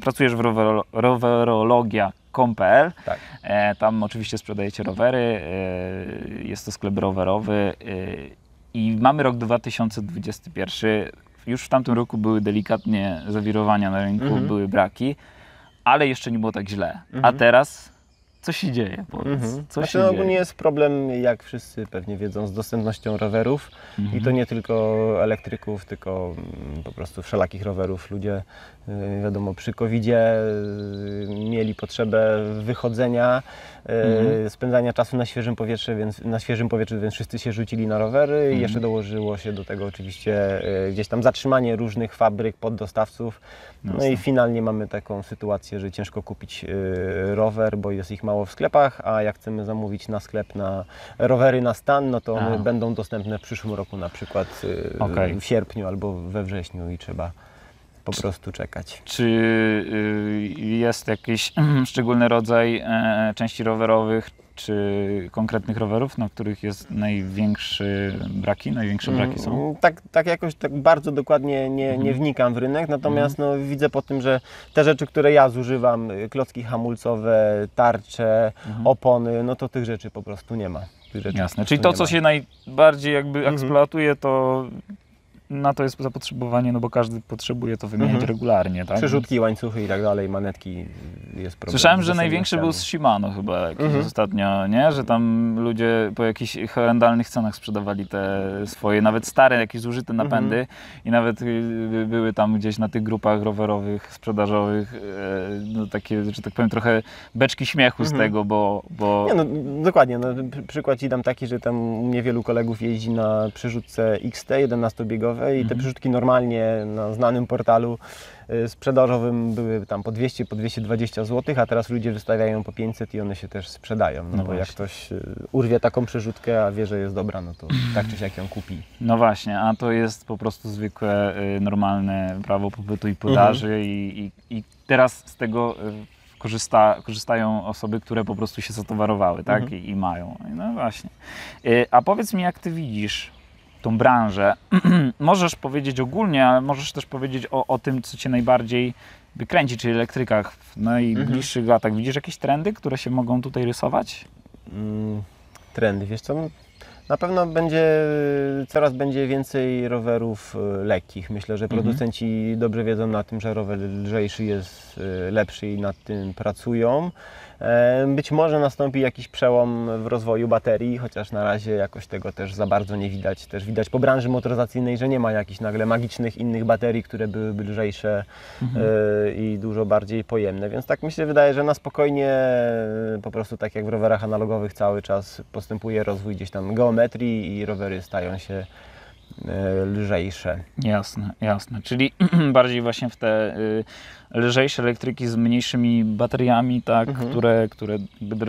pracujesz w rower, rowerologia.com.pl, Tak. e, tam oczywiście sprzedajecie rowery, e, jest to sklep rowerowy e, i mamy rok 2021, już w tamtym roku były delikatnie zawirowania na rynku, Mhm. były braki, ale jeszcze nie było tak źle. A Mhm. teraz co się dzieje? Powiedz, Mhm. co Znaczy, się no, dzieje? ogólnie jest problem, jak wszyscy pewnie wiedzą, z dostępnością rowerów. Mhm. I to nie tylko elektryków, tylko mm, po prostu wszelakich rowerów. Ludzie, y, wiadomo, przy COVID-zie y, mieli potrzebę wychodzenia, y, Mhm. spędzania czasu na świeżym powietrzu, więc, na świeżym powietrzu, więc wszyscy się rzucili na rowery. Mhm. I jeszcze dołożyło się do tego oczywiście gdzieś tam zatrzymanie różnych fabryk, poddostawców. No Jasne. i finalnie mamy taką sytuację, że ciężko kupić rower, bo jest ich mało w sklepach, a jak chcemy zamówić na sklep na rowery na stan, no to one A. będą dostępne w przyszłym roku, na przykład y, Okej. w sierpniu albo we wrześniu i trzeba po prostu czekać. Czy y, jest jakiś szczególny rodzaj e, części rowerowych, czy konkretnych rowerów, na których jest największy braki, największe braki są? Mm, Tak, tak jakoś tak bardzo dokładnie nie, Mhm. nie wnikam w rynek, natomiast no, widzę po tym, że te rzeczy, które ja zużywam, y, klocki hamulcowe, tarcze, Mhm. opony, no to tych rzeczy po prostu nie ma. Jasne, czyli to, co się najbardziej jakby Mhm. eksploatuje, to na to jest zapotrzebowanie, no bo każdy potrzebuje to wymieniać Mhm. regularnie, tak? Przerzutki, łańcuchy i tak dalej, manetki jest problem. Słyszałem, że największy był z. Shimano chyba jakiś Mhm. ostatnio, nie? Że tam ludzie po jakichś horrendalnych cenach sprzedawali te swoje, nawet stare, jakieś zużyte Mhm. napędy i nawet y, były tam gdzieś na tych grupach rowerowych, sprzedażowych e, no, takie, że tak powiem, trochę beczki śmiechu z Mhm. tego, bo... bo... Nie, no, dokładnie. No, pr- przykład Ci dam taki, że tam u mnie wielu kolegów jeździ na przerzutce XT 11-biegowej i te Mhm. przerzutki normalnie na znanym portalu y, sprzedażowym były tam po 200, po 220 zł, a teraz ludzie wystawiają po 500 i one się też sprzedają. No, No bo jak właśnie. ktoś y, urwie taką przerzutkę, a wie, że jest dobra, no to tak czy siak ją kupi. No właśnie, a to jest po prostu zwykłe, y, normalne prawo pobytu i podaży Mhm. i, i, i teraz z tego korzysta, korzystają osoby, które po prostu się zatowarowały, tak? Mhm. I, I mają. No właśnie. A powiedz mi, jak ty widzisz tą branżę? możesz powiedzieć ogólnie, ale możesz też powiedzieć o, o tym, co cię najbardziej wykręci, czyli elektrykach w najbliższych latach. Widzisz jakieś trendy, które się mogą tutaj rysować? Mm, trendy, wiesz co? no, Na pewno będzie, coraz będzie więcej rowerów y, lekkich. Myślę, że Mhm. producenci dobrze wiedzą na tym, że rower lżejszy jest y, lepszy i nad tym pracują. Być może nastąpi jakiś przełom w rozwoju baterii, chociaż na razie jakoś tego też za bardzo nie widać. Też widać po branży motoryzacyjnej, że nie ma jakichś nagle magicznych innych baterii, które byłyby lżejsze Mhm. e, i dużo bardziej pojemne. Więc tak mi się wydaje, że na spokojnie e, po prostu tak jak w rowerach analogowych cały czas postępuje rozwój gdzieś tam geometrii i rowery stają się lżejsze. Jasne, jasne. Czyli bardziej właśnie w te y, lżejsze elektryki z mniejszymi bateriami, tak, Mhm. które, które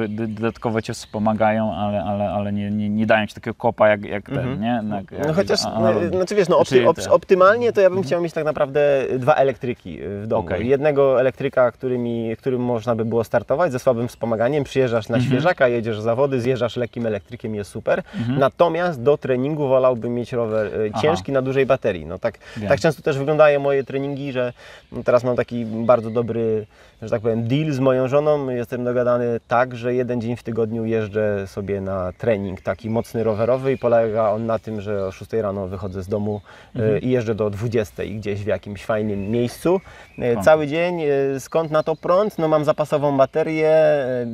dodatkowo cię wspomagają, ale, ale, ale nie, nie, nie dają ci takiego kopa jak, jak ten, Mhm. nie? Jak, jak No chociaż, no, znaczy wiesz, no, opty, op, optymalnie to ja bym chciał mieć tak naprawdę dwa elektryki y, w domu. Okej. Jednego elektryka, którymi, którym można by było startować ze słabym wspomaganiem, przyjeżdżasz na Mhm. świeżaka, jedziesz zawody, zjeżdżasz lekkim elektrykiem, jest super. Mhm. Natomiast do treningu wolałbym mieć rower y, Aha. ciężki na dużej baterii. No tak, Wiem. tak często też wyglądają moje treningi, że teraz mam taki bardzo dobry, że tak powiem, deal z moją żoną. Jestem dogadany tak, że jeden dzień w tygodniu jeżdżę sobie na trening taki mocny rowerowy i polega on na tym, że o 6 rano wychodzę z domu y, Mhm. i jeżdżę do 20 gdzieś w jakimś fajnym miejscu. Y, O. Cały dzień. y, Skąd na to prąd? No mam zapasową baterię,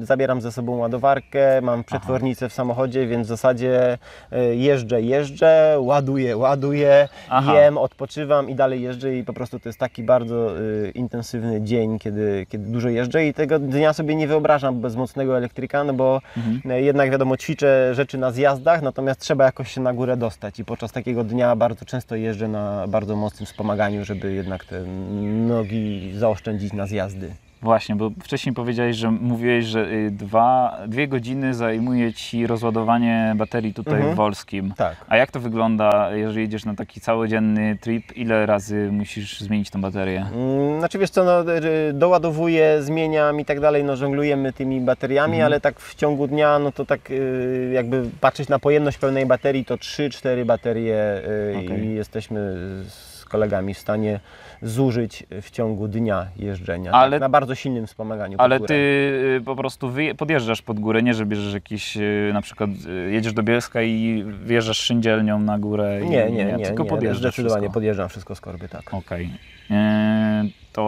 zabieram ze sobą ładowarkę, mam przetwornicę w samochodzie, więc w zasadzie jeżdżę, jeżdżę, ładuję, ładuję, Aha. jem, odpoczywam i dalej jeżdżę i po prostu to jest taki bardzo y, intensywny dzień, kiedy, kiedy dużo jeżdżę i tego dnia sobie nie wyobrażam bez mocnego elektryka, no bo Mhm. y, jednak wiadomo ćwiczę rzeczy na zjazdach, natomiast trzeba jakoś się na górę dostać i podczas takiego dnia bardzo często jeżdżę na bardzo mocnym wspomaganiu, żeby jednak te nogi zaoszczędzić na zjazdy. Właśnie, bo wcześniej powiedziałeś, że mówiłeś, że y, dwa, dwie godziny zajmuje Ci rozładowanie baterii tutaj Mhm. w Wolskim. Tak. A jak to wygląda, jeżeli jedziesz na taki całodzienny trip? Ile razy musisz zmienić tą baterię? Mm, Znaczy wiesz co, no, doładowuję, zmieniam i tak dalej, no żonglujemy tymi bateriami, Mhm. ale tak w ciągu dnia, no to tak y, jakby patrzeć na pojemność pełnej baterii, to 3-4 baterie y, Okej. i jesteśmy z kolegami w stanie zużyć w ciągu dnia jeżdżenia. Ale- Tak, na bardzo silnym wspomaganiu. Ale górę. ty y, po prostu podjeżdżasz pod górę, nie że bierzesz jakiś, y, na przykład y, jedziesz do Bielska i wjeżdżasz szyndzielnią na górę. i, Nie, nie, nie, tylko nie, podjeżdżasz zdecydowanie wszystko. podjeżdżam wszystko z korby, tak. Okej. E, To,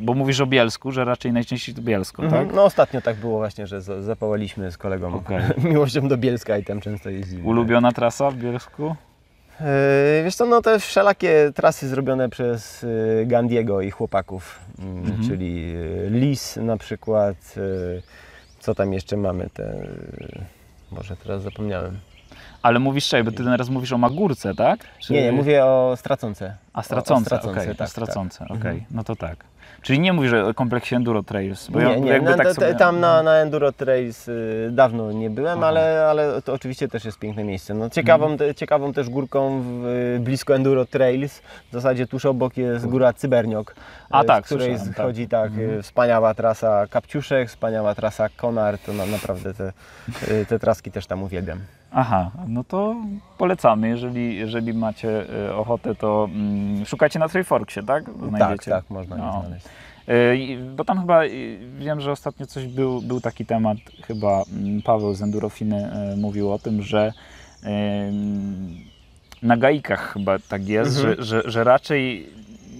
bo mówisz o Bielsku, że raczej najczęściej to Bielsko, Mhm. tak? No ostatnio tak było właśnie, że za- zapałaliśmy z kolegą Okej. miłością do Bielska i tam często jeździmy. Ulubiona trasa w Bielsku? Yy, Wiesz co, no te wszelakie trasy zrobione przez yy, Gandiego i chłopaków, mm, Mhm. czyli yy, Lis na przykład, yy, co tam jeszcze mamy, te, może teraz zapomniałem. Ale mówisz, czekaj, bo ty teraz mówisz o Magórce, tak? Czy- Nie, nie, mówię o Straconce. A stracące, o Straconce, okej, tak, o stracące, tak. okej, no to tak. Czyli nie mówisz o kompleksie Enduro Trails, bo nie, ja nie, na, tak sobie... tam na, na Enduro Trails y, dawno nie byłem, Aha. ale, ale to oczywiście też jest piękne miejsce. No, ciekawą, Mhm. te, ciekawą też górką w, y, blisko Enduro Trails, w zasadzie tuż obok jest góra Cyberniok, A y, tak, z której tak. chodzi tak, Mhm. y, wspaniała trasa Kapciuszek, wspaniała trasa Konar, to na, naprawdę te, y, te traski też tam uwielbiam. Aha, no to polecamy, jeżeli, jeżeli macie e, ochotę, to mm, szukacie na Triforksie, tak? Tak, Znajdziecie. tak, można No. je znaleźć. E, Bo tam chyba, wiem, że ostatnio coś był, był taki temat, chyba mm, Paweł z Endurofiny e, mówił o tym, że na gaikach chyba tak jest, Mhm. że, że, że raczej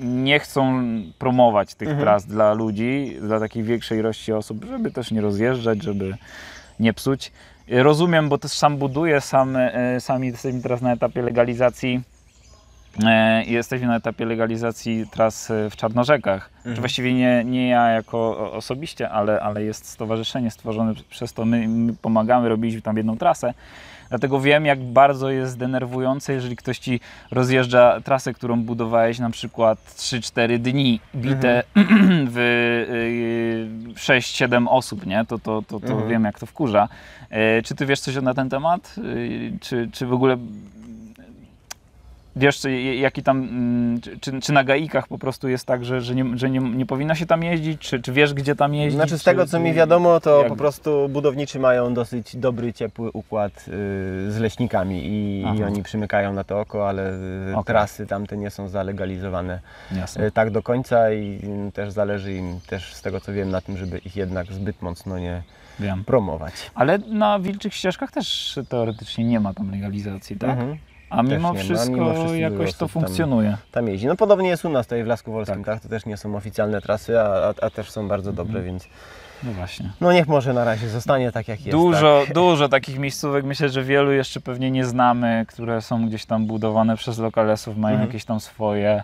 nie chcą promować tych Mhm. tras dla ludzi, dla takiej większej ilości osób, żeby też nie rozjeżdżać, żeby nie psuć. Rozumiem, bo też sam buduję, sam, e, sami jesteśmy teraz na etapie legalizacji. E, Jesteśmy na etapie legalizacji tras e, w Czarnorzekach. Mhm. Czy właściwie nie, nie ja jako osobiście, ale, ale jest stowarzyszenie stworzone przez to. My, my pomagamy, robiliśmy tam jedną trasę. Dlatego wiem, jak bardzo jest denerwujące, jeżeli ktoś ci rozjeżdża trasę, którą budowałeś na przykład 3-4 dni, bite w y, 6-7 osób, nie? To, to, to, to Mhm. wiem, jak to wkurza. E, Czy ty wiesz coś na ten temat? Y, Czy, czy w ogóle wiesz, czy, jaki tam, mm, czy- czy, na gaikach po prostu jest tak, że, że, nie, że nie, nie powinno się tam jeździć? Czy, czy wiesz, gdzie tam jeździć? Znaczy z Czy- tego co mi wiadomo, to jak- po prostu budowniczy mają dosyć dobry, ciepły układ y, z leśnikami i, i oni przymykają na to oko, ale y, Okej. trasy tamte nie są zalegalizowane y, tak do końca i y, też zależy im też z tego co wiem na tym, żeby ich jednak zbyt mocno nie Wiem. promować. Ale na wilczych ścieżkach też teoretycznie nie ma tam legalizacji, tak? Mhm. A mimo nie ma, wszystko, mimo wszystko jakoś to osób tam- funkcjonuje. Tam jeździ. No podobnie jest u nas tutaj w Lasku Wolskim, Tak. tak? To też nie są oficjalne trasy, a, a, a też są bardzo dobre, Mhm. więc No właśnie. no niech może na razie zostanie tak jak jest. Dużo, tak? dużo takich miejscówek, myślę, że wielu jeszcze pewnie nie znamy, które są gdzieś tam budowane przez lokalesów, mają Mhm. jakieś tam swoje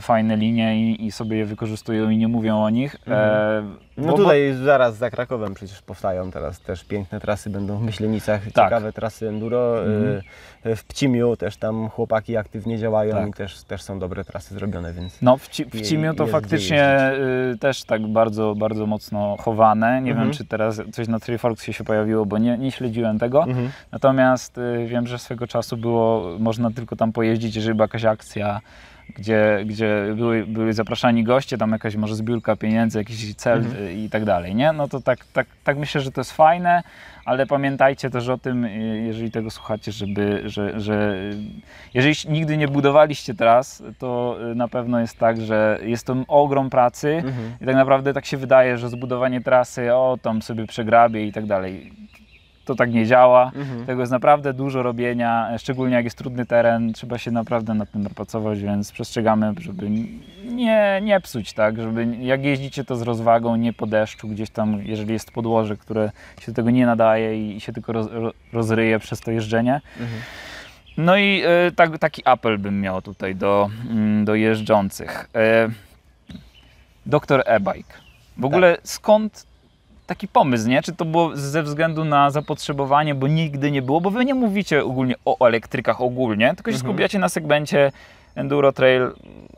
fajne linie i, i sobie je wykorzystują i nie mówią o nich. E, No bo- tutaj zaraz za Krakowem przecież powstają teraz też piękne trasy, będą w Myślenicach, Tak. ciekawe trasy enduro. Mhm. Y, W Pcimiu też tam chłopaki aktywnie działają Tak. i też, też są dobre trasy zrobione, więc No w, ci, w to faktycznie y, też tak bardzo, bardzo mocno chowane. Nie Mhm. wiem, czy teraz coś na Triforksie się pojawiło, bo nie, nie śledziłem tego. Mhm. Natomiast y, wiem, że swego czasu było, można tylko tam pojeździć, jeżeli była jakaś akcja, gdzie, gdzie były, byli zapraszani goście, tam jakaś może zbiórka pieniędzy, jakiś cel Mhm. i tak dalej, nie? No to tak, tak, tak myślę, że to jest fajne, ale pamiętajcie też o tym, y, jeżeli tego słuchacie, żeby, że, że jeżeli nigdy nie budowaliście tras, to y, na pewno jest tak, że jest to ogrom pracy Mhm. i tak naprawdę tak się wydaje, że zbudowanie trasy, o tam sobie przegrabie i tak dalej. To tak nie działa. Mhm. Tego jest naprawdę dużo robienia, szczególnie jak jest trudny teren, trzeba się naprawdę nad tym pracować, więc przestrzegamy, żeby nie, nie psuć, tak, żeby jak jeździcie to z rozwagą, nie po deszczu, gdzieś tam, jeżeli jest podłoże, które się do tego nie nadaje i się tylko roz, ro- rozryje przez to jeżdżenie. Mhm. No i e, tak, taki apel bym miał tutaj do, mm, do jeżdżących. E, Doktor e-bike. W ogóle skąd taki pomysł, nie? Czy to było ze względu na zapotrzebowanie, bo nigdy nie było, bo wy nie mówicie ogólnie o elektrykach ogólnie, tylko się Mhm. skupiacie na segmencie Enduro Trail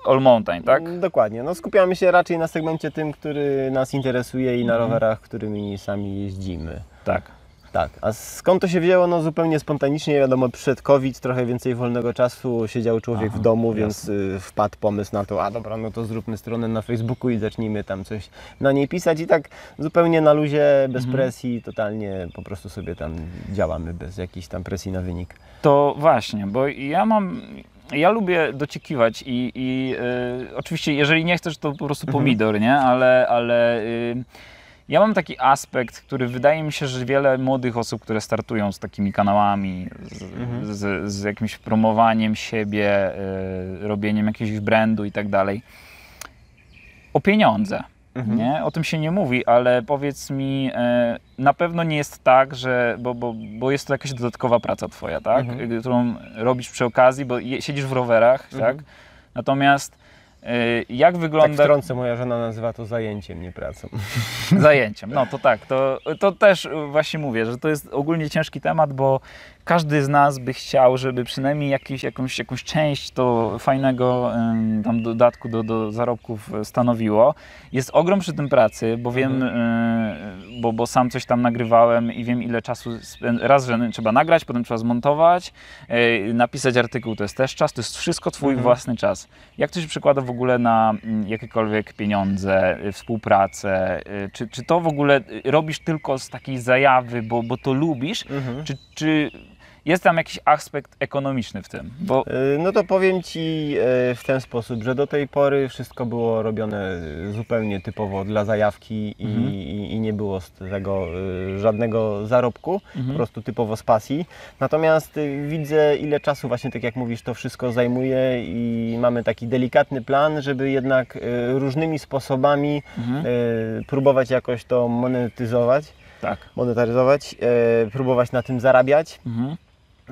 All Mountain, tak? Dokładnie. No, skupiamy się raczej na segmencie tym, który nas interesuje i na Mhm. rowerach, którymi sami jeździmy. Tak. Tak, a skąd to się wzięło? No zupełnie spontanicznie, wiadomo, przed COVID trochę więcej wolnego czasu, siedział człowiek Aha, w domu, jasne. więc y, wpadł pomysł na to, a dobra, no to zróbmy stronę na Facebooku i zacznijmy tam coś na niej pisać i tak zupełnie na luzie, bez Mhm. presji, totalnie po prostu sobie tam działamy, bez jakiejś tam presji na wynik. To właśnie, bo ja mam. Ja lubię dociekiwać i, i y, oczywiście, jeżeli nie chcesz, to po prostu Mhm. pomidor, nie? Ale, ale y, ja mam taki aspekt, który wydaje mi się, że wiele młodych osób, które startują z takimi kanałami, z, Mhm. z, z jakimś promowaniem siebie, y, robieniem jakiegoś brandu i tak dalej, o pieniądze. Mhm. Nie? O tym się nie mówi, ale powiedz mi, e, na pewno nie jest tak, że, bo, bo, bo jest to jakaś dodatkowa praca twoja, tak? Mhm. E, którą robisz przy okazji, bo je, siedzisz w rowerach, Mhm. tak? Natomiast e, jak Tak wygląda wtrącę, moja żona nazywa to zajęciem, nie pracą. zajęciem? No to tak, to, to też właśnie mówię, że to jest ogólnie ciężki temat, bo każdy z nas by chciał, żeby przynajmniej jakiś, jakąś, jakąś część to fajnego tam dodatku do, do zarobków stanowiło. Jest ogrom przy tym pracy, bo wiem, e, bo, bo sam coś tam nagrywałem i wiem ile czasu, raz, że trzeba nagrać, potem trzeba zmontować, e, napisać artykuł, to jest też czas, to jest wszystko twój Mhm. własny czas. Jak to się przekłada w ogóle na mm, jakiekolwiek pieniądze, y, współpracę? Czy, czy to w ogóle robisz tylko z takiej zajawy, bo, bo to lubisz? Mhm. Czy, czy jest tam jakiś aspekt ekonomiczny w tym, bo Y, No to powiem Ci y, w ten sposób, że do tej pory wszystko było robione zupełnie typowo dla zajawki i, Mhm. i, nie było z tego y, żadnego zarobku, Mhm. po prostu typowo z pasji. Natomiast widzę ile czasu właśnie tak jak mówisz to wszystko zajmuje i mamy taki delikatny plan, żeby jednak różnymi sposobami Mhm. próbować jakoś to monetyzować, tak. monetaryzować, y, próbować na tym zarabiać. Mhm.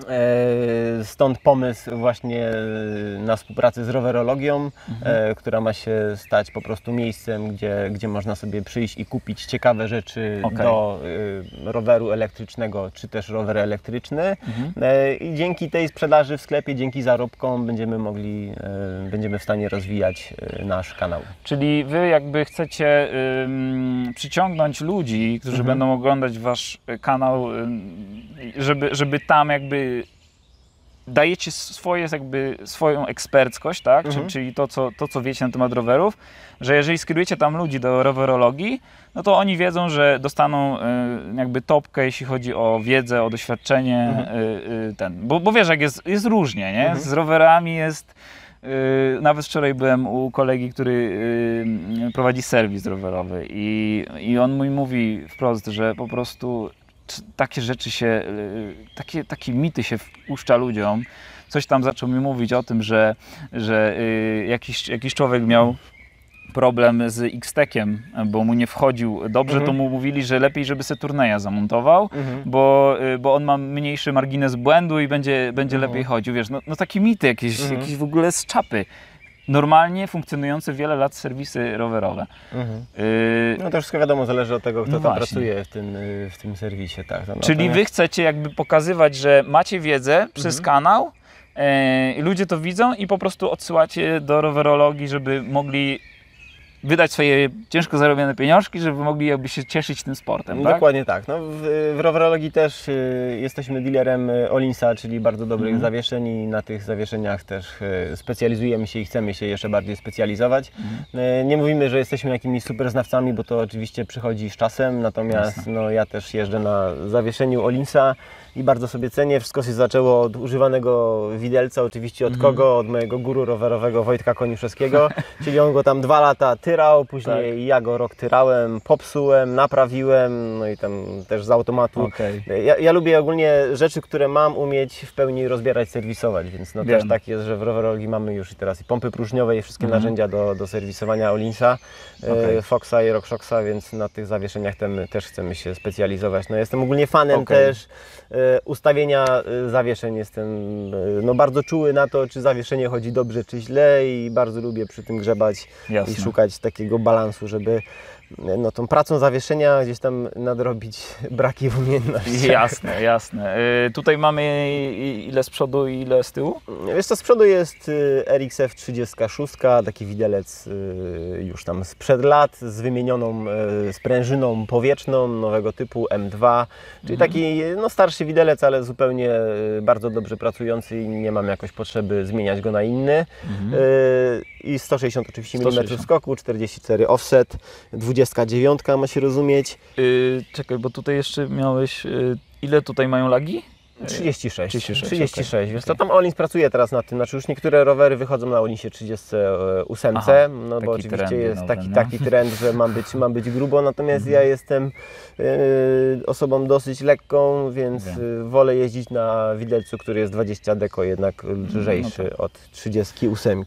E, Stąd pomysł właśnie e, na współpracę z rowerologią, Mhm. e, która ma się stać po prostu miejscem, gdzie, gdzie można sobie przyjść i kupić ciekawe rzeczy Okej. do roweru elektrycznego, czy też rower elektryczny. Mhm. I dzięki tej sprzedaży w sklepie, dzięki zarobkom będziemy mogli, będziemy w stanie rozwijać nasz kanał. Czyli wy jakby chcecie przyciągnąć ludzi, którzy Mhm. będą oglądać wasz kanał, żeby, żeby tam jakby dajecie swoje, jakby swoją eksperckość, tak? Mhm. Czy, czyli to co, to, co wiecie na temat rowerów, że jeżeli skierujecie tam ludzi do rowerologii, no to oni wiedzą, że dostaną y, jakby topkę, jeśli chodzi o wiedzę, o doświadczenie, Mhm. y, y, ten. Bo, bo wiesz, jak jest, jest różnie, nie? Mhm. Z rowerami jest nawet wczoraj byłem u kolegi, który prowadzi serwis rowerowy i, i on mi mówi wprost, że po prostu takie rzeczy się, yy, takie, takie mity się wpuszcza ludziom. Coś tam zaczął mi mówić o tym, że, że yy, jakiś, jakiś człowiek miał problem z X-Tekiem, bo mu nie wchodził dobrze, Mhm. to mu mówili, że lepiej, żeby se turneja zamontował, Mhm. bo, y, bo on ma mniejszy margines błędu i będzie, będzie Mhm. lepiej chodził. Wiesz, no, no takie mity jakieś, Mhm. jakieś w ogóle z czapy. Normalnie funkcjonujące wiele lat serwisy rowerowe. Mhm. Y, No to wszystko wiadomo, zależy od tego, kto No tam właśnie. pracuje w tym, y, w tym serwisie. Tak. No, czyli natomiast- wy chcecie jakby pokazywać, że macie wiedzę przez Mhm. kanał, y, ludzie to widzą i po prostu odsyłacie do rowerologii, żeby mogli wydać swoje ciężko zarobione pieniążki, żeby mogli jakby się cieszyć tym sportem, tak? Dokładnie tak. No, w, w rowerologii też y, jesteśmy dealerem y, Olinsa, czyli bardzo dobrych Mhm. zawieszeń i na tych zawieszeniach też y, specjalizujemy się i chcemy się jeszcze bardziej specjalizować. Mhm. Y, nie mówimy, że jesteśmy jakimiś super znawcami, bo to oczywiście przychodzi z czasem, natomiast Jasne. no, ja też jeżdżę na zawieszeniu Olinsa i bardzo sobie cenię. Wszystko się zaczęło od używanego widelca, oczywiście od Mhm. kogo? Od mojego guru rowerowego Wojtka Koniuszewskiego, czyli on go tam dwa lata tyrał, później Tak. ja go rok tyrałem, popsułem, naprawiłem, no i tam też z automatu. Okej. Ja, ja lubię ogólnie rzeczy, które mam umieć w pełni rozbierać, serwisować, więc no Wiem. też tak jest, że w rowerologii mamy już i teraz i pompy próżniowe i wszystkie Mhm. narzędzia do, do serwisowania Olinsa, e, Foxa i RockShoxa, więc na tych zawieszeniach tem, też chcemy się specjalizować. No jestem ogólnie fanem Okej. też e, ustawienia e, zawieszeń, jestem e, no, bardzo czuły na to, czy zawieszenie chodzi dobrze, czy źle i bardzo lubię przy tym grzebać Jasne. i szukać takiego balansu, żeby e, no, tą pracą zawieszenia gdzieś tam nadrobić braki w umiejętnościach. Jasne, jasne. Y, tutaj mamy ile z przodu i ile z tyłu? Wiesz co, z przodu jest y, RXF 36, taki widelec y, już tam sprzed lat z wymienioną y, sprężyną powietrzną nowego typu M2, czyli Mhm. taki no, starszy widelec, ale zupełnie y, bardzo dobrze pracujący i nie mam jakoś potrzeby zmieniać go na inny. Mhm. Y, I 160 oczywiście mm 160. skoku, 44 offset, 29 ma się rozumieć, Y, czekaj, bo tutaj jeszcze miałeś. Y, ile tutaj mają lagi? 36. 36, 36. okej, Więc okej. to tam Olins pracuje teraz nad tym. Znaczy już niektóre rowery wychodzą na Olinsie 38, Aha, no bo oczywiście trendy jest nowe, taki, no. taki trend, że ma być, ma być grubo, natomiast Mhm. ja jestem e, osobą dosyć lekką, więc Wiem. e, wolę jeździć na widelcu, który jest 20 deko, jednak lżejszy No tak. od 38.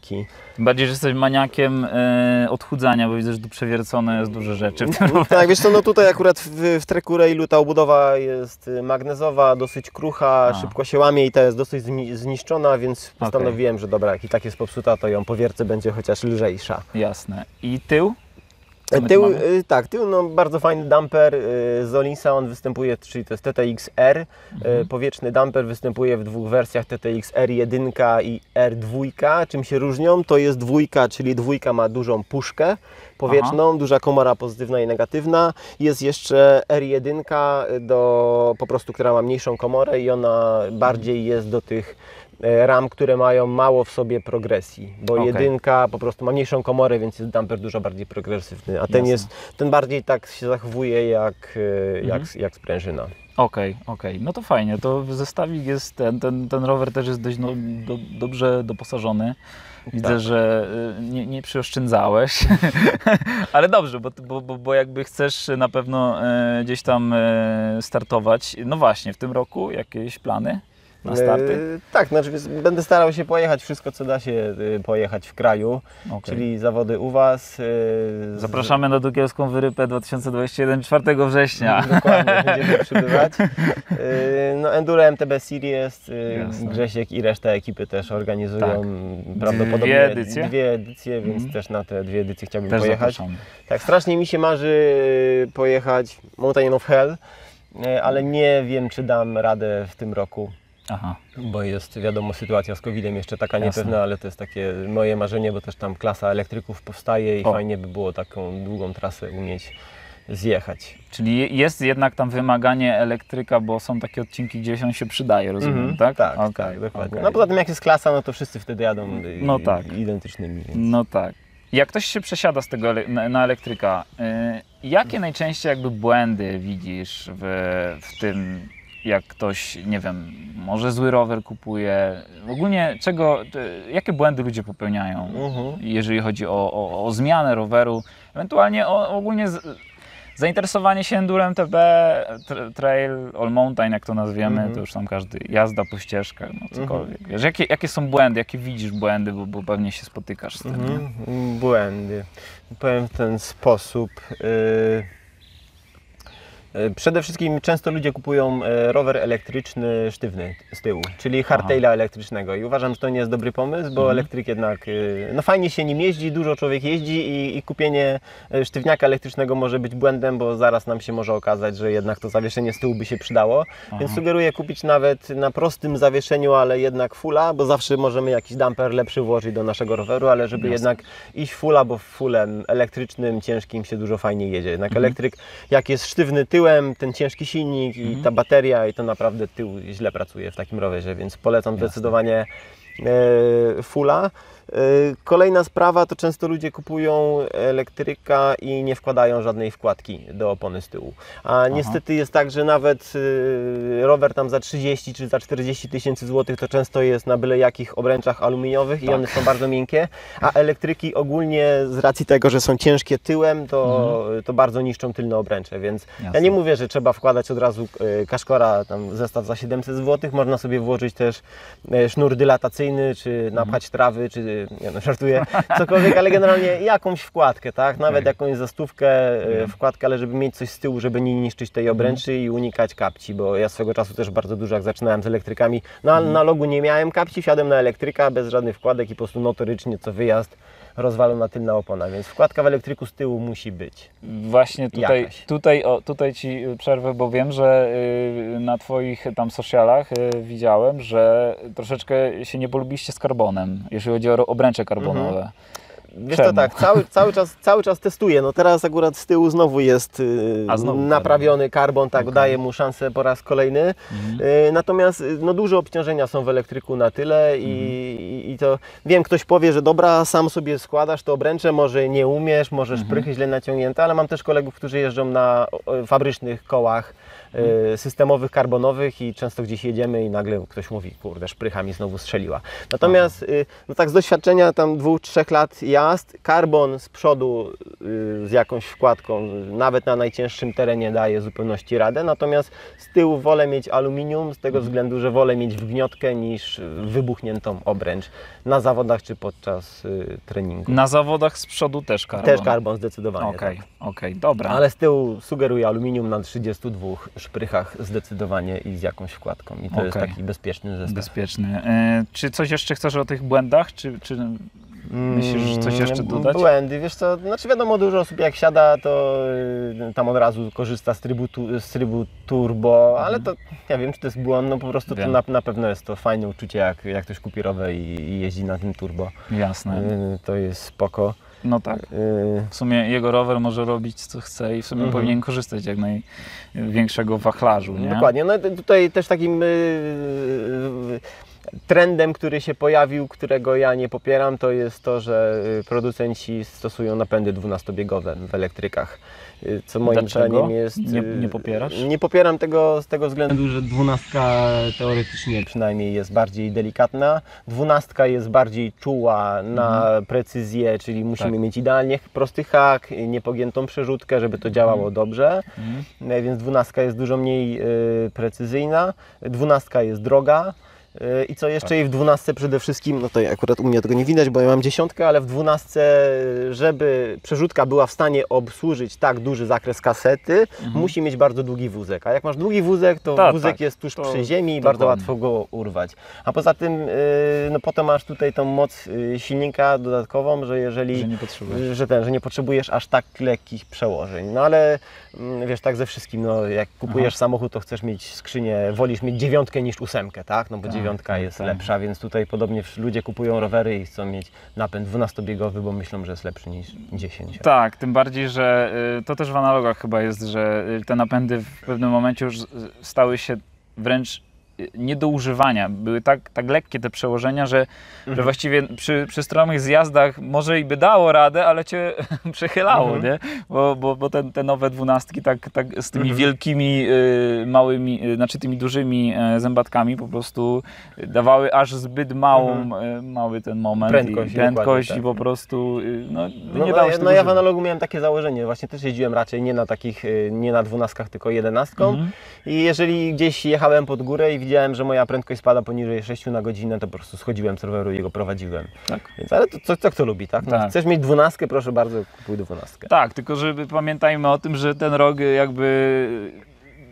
Tym bardziej, że jesteś maniakiem y, odchudzania, bo widzę, że tu przewiercone jest dużo rzeczy. Tak, wiesz co, no tutaj akurat w, w treku Railu ta obudowa jest y, magnezowa, dosyć krucha, A. szybko się łamie i ta jest dosyć zni- zniszczona, więc postanowiłem, że dobra, jak i tak jest popsuta, to ją po wierce będzie chociaż lżejsza. Jasne. I tył? Tu Tył, y, tak, tył no bardzo fajny dumper y, z Olinsa, on występuje, czyli to jest TTX R, y, Mhm. powietrzny dumper występuje w dwóch wersjach TTX R1 i R2. Czym się różnią? To jest dwójka, czyli dwójka ma dużą puszkę powietrzną, duża komora pozytywna i negatywna. Jest jeszcze R1 do po prostu, która ma mniejszą komorę i ona bardziej jest do tych e, ram, które mają mało w sobie progresji, bo Okej. jedynka po prostu ma mniejszą komorę, więc jest damper dużo bardziej progresywny, a ten Jasne. jest, ten bardziej tak się zachowuje jak, e, Mhm. jak, jak sprężyna. Okej, okej. No to fajnie. To zestawik jest ten, ten, ten rower też jest dość no, do, dobrze doposażony. Widzę, Tak. że y, nie, nie przyoszczędzałeś, ale dobrze, bo, bo, bo, bo jakby chcesz na pewno e, gdzieś tam e, startować. No właśnie, w tym roku jakieś plany na starty? E, tak, znaczy będę starał się pojechać wszystko, co da się e, pojechać w kraju, Okej. czyli zawody u Was. z- Zapraszamy na Dukielską Wyrypę 2021 4 września. Dokładnie, będziemy przybywać. Yy, No, Enduro MTB Series, yy, Jasne. Grzesiek i reszta ekipy też organizują Tak. prawdopodobnie Dwie edycje? dwie edycje, więc Mhm. też na te dwie edycje chciałbym Też pojechać. zapraszamy. Tak, strasznie mi się marzy yy, pojechać Mountain of Hell, yy, ale nie wiem, czy dam radę w tym roku. Aha. Bo jest, wiadomo, sytuacja z COVID-em jeszcze taka Jasne. niepewna, ale to jest takie moje marzenie, bo też tam klasa elektryków powstaje i O. fajnie by było taką długą trasę umieć zjechać. Czyli jest jednak tam wymaganie elektryka, bo są takie odcinki, gdzie on się przydaje, rozumiem, Mhm, tak? Tak, Okej, tak, dokładnie. okej. No poza tym jak jest klasa, no to wszyscy wtedy jadą No tak. identycznymi. Więc. No tak. Jak ktoś się przesiada z tego na elektryka, y, jakie najczęściej jakby błędy widzisz w, w tym, jak ktoś, nie wiem, może zły rower kupuje? Ogólnie czego, jakie błędy ludzie popełniają, Mhm. jeżeli chodzi o, o, o zmianę roweru, ewentualnie o, ogólnie z, zainteresowanie się endurem TB, tra- trail, all mountain, jak to nazwiemy, Mhm. to już tam każdy, jazda po ścieżkach, no cokolwiek. Wiesz, jakie, jakie są błędy, jakie widzisz błędy, bo, bo pewnie się spotykasz z tym? Mhm. Błędy. Powiem w ten sposób. y, y, Przede wszystkim często ludzie kupują e, rower elektryczny sztywny z tyłu, czyli hardtaila elektrycznego i uważam, że to nie jest dobry pomysł, bo Mhm. elektryk jednak, y, no fajnie się nim jeździ, dużo człowiek jeździ i, i kupienie e, sztywniaka elektrycznego może być błędem, bo zaraz nam się może okazać, że jednak to zawieszenie z tyłu by się przydało, Aha. więc sugeruję kupić nawet na prostym zawieszeniu, ale jednak fulla, bo zawsze możemy jakiś damper lepszy włożyć do naszego roweru, ale żeby Jasne. jednak iść fulla, bo fulem elektrycznym, ciężkim się dużo fajniej jedzie. Jednak Mhm. elektryk, jak jest sztywny tyłem, ten ciężki silnik i Mhm. ta bateria i to naprawdę tył źle pracuje w takim rowerze, więc polecam Jasne. zdecydowanie e, fulla. E, Kolejna sprawa to często ludzie kupują elektryka i nie wkładają żadnej wkładki do opony z tyłu. A niestety jest tak, że nawet y, rower tam za 30 czy za 40 tysięcy złotych to często jest na byle jakich obręczach aluminiowych i Tak. one są bardzo miękkie, a elektryki ogólnie z racji tego, że są ciężkie tyłem, to, to bardzo niszczą tylne obręcze, więc ja Jasne. nie mówię, że trzeba wkładać od razu y, kaszkora, tam zestaw za 700 zł, można sobie włożyć też y, sznur dylatacyjny, czy napchać trawy, czy nie no, żartuję, cokolwiek, ale generalnie jakąś wkładkę, tak? Nawet Okej. jakąś zastówkę, y, Mhm. wkładkę, ale żeby mieć coś z tyłu, żeby nie niszczyć tej obręczy i unikać kapci, bo ja swego czasu też bardzo dużo, jak zaczynałem z elektrykami, na, na logu nie miałem kapci, wsiadłem na elektryka bez żadnych wkładek i po prostu notorycznie co wyjazd rozwalona tylna opona, więc wkładka w elektryku z tyłu musi być. Właśnie tutaj, Jakaś. tutaj, o, tutaj Ci przerwę, bo wiem, że y, na Twoich tam socialach y, widziałem, że troszeczkę się nie polubiliście z karbonem, jeżeli chodzi o obręcze karbonowe. Wiesz Czemu? to tak, cały, cały, czas, cały czas testuję. No teraz akurat z tyłu znowu jest A, znowu naprawiony karbon, tak Okej. daje mu szansę po raz kolejny. Mhm. Yy, natomiast yy, no, duże obciążenia są w elektryku na tyle i, i, i to wiem, ktoś powie, że dobra, sam sobie składasz to obręcze, może nie umiesz, może Mhm. szprychy źle naciągnięte, ale mam też kolegów, którzy jeżdżą na fabrycznych kołach systemowych, karbonowych i często gdzieś jedziemy i nagle ktoś mówi, kurde, szprycha mi znowu strzeliła. Natomiast yy, no tak z doświadczenia tam dwóch, trzech lat jazd, karbon z przodu yy, z jakąś wkładką, nawet na najcięższym terenie daje zupełności radę, natomiast z tyłu wolę mieć aluminium z tego względu, że wolę mieć wgniotkę niż wybuchniętą obręcz na zawodach czy podczas treningu. Na zawodach z przodu też karbon. Też karbon zdecydowanie. Okej, tak. okej, dobra. Ale z tyłu sugeruję aluminium na 32 szprychach zdecydowanie i z jakąś wkładką. I to jest Okej. taki bezpieczny zestaw. Bezpieczny. Y, czy coś jeszcze chcesz o tych błędach, czy, czy myślisz, że coś jeszcze Mm, dodać? Błędy, wiesz co, znaczy wiadomo, dużo osób jak siada, to y, tam od razu korzysta z trybu, tu, z trybu turbo, ale to ja wiem, czy to jest błąd, no po prostu to na, na pewno jest to fajne uczucie, jak, jak ktoś kupi rower i, i jeździ na tym turbo. Jasne. Y, To jest spoko. No tak. Y, W sumie jego rower może robić co chce i w sumie Mhm. powinien korzystać jak największego wachlarzu, nie? Dokładnie. No tutaj też takim y, trendem, który się pojawił, którego ja nie popieram, to jest to, że y, producenci stosują napędy 12-biegowe w elektrykach. y, Co moim Dlaczego? zdaniem jest. Nie- y, nie popierasz? Nie popieram tego z tego względu, że dwunastka teoretycznie przynajmniej jest bardziej delikatna. Dwunastka jest bardziej czuła na precyzję, czyli musimy Tak. mieć idealnie prosty hak, niepogiętą przerzutkę, żeby to działało dobrze. Mhm. E, Więc dwunastka jest dużo mniej precyzyjna. Dwunastka jest droga. I co jeszcze i w dwunastce przede wszystkim, no to akurat u mnie tego nie widać, bo ja mam dziesiątkę, ale w dwunastce, żeby przerzutka była w stanie obsłużyć tak duży zakres kasety, musi mieć bardzo długi wózek. A jak masz długi wózek, to Mhm. Tak, wózek tak. jest tuż To- przy ziemi i bardzo łatwo go urwać. A poza tym, y, no potem masz tutaj tą moc y, silnika dodatkową, że jeżeli Że nie potrzebujesz. że ten, że nie potrzebujesz aż tak lekkich przełożeń. No ale mm, wiesz, tak ze wszystkim, no jak kupujesz samochód, to chcesz mieć skrzynię, wolisz mieć dziewiątkę niż ósemkę, tak? No bo Tak, dziewiątka tak, jest tak. lepsza, więc tutaj podobnie ludzie kupują rowery i chcą mieć napęd 12-biegowy, bo myślą, że jest lepszy niż 10. Tak, tym bardziej, że y, to też w analogach chyba jest, że y, te napędy w pewnym momencie już stały się wręcz nie do używania. Były tak, tak lekkie te przełożenia, że, Mhm. że właściwie przy, przy stromych zjazdach może i by dało radę, ale cię przechylało, Mhm. nie? Bo, bo, bo te, te nowe dwunastki tak, tak z tymi Mhm. wielkimi, y, małymi, y, znaczy tymi dużymi y, zębatkami po prostu dawały aż zbyt małą, y, mały ten moment Mhm. Prędkość, i prędkość dokładnie, i po prostu y, no, No, nie no, dało się no ja w analogu miałem takie założenie, właśnie też jeździłem raczej nie na takich, y, nie na dwunastkach, tylko jedenastką. Mhm. I jeżeli gdzieś jechałem pod górę i widziałem, że moja prędkość spada poniżej 6 na godzinę, to po prostu schodziłem z roweru i go prowadziłem. Tak. Więc, ale to co, co kto lubi, tak? No, Tak. Chcesz mieć dwunastkę, proszę bardzo, kupuj dwunastkę. Tak, tylko żeby pamiętajmy o tym, że ten rok jakby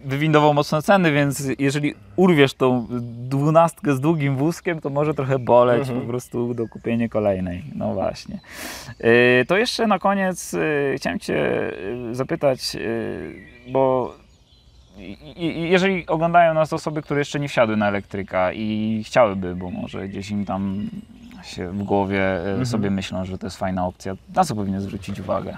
wywindował mocne ceny, więc jeżeli urwiesz tą dwunastkę z długim wózkiem, to może trochę boleć Mhm. po prostu do kupienia kolejnej. No właśnie. Yy, To jeszcze na koniec yy, chciałem Cię yy, zapytać, bo jeżeli oglądają nas osoby, które jeszcze nie wsiadły na elektryka i chciałyby, bo może gdzieś im tam się w głowie yy, Mhm. sobie myślą, że to jest fajna opcja, na co powinien zwrócić uwagę?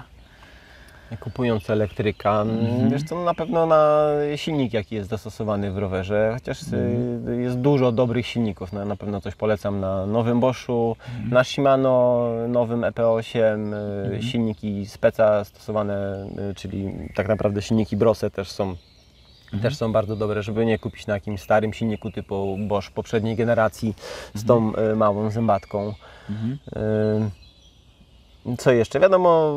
Kupując elektryka, Mhm. wiesz co, na pewno na silnik, jaki jest dostosowany w rowerze, chociaż y, jest dużo dobrych silników. Na, na pewno coś polecam na nowym Boschu, na Shimano, nowym EP8, y, silniki speca stosowane, czyli tak naprawdę silniki Brose też są też są bardzo dobre, żeby nie kupić na jakimś starym silniku typu Bosch poprzedniej generacji z tą y, małą zębatką. Mhm. Y, Co jeszcze? Wiadomo,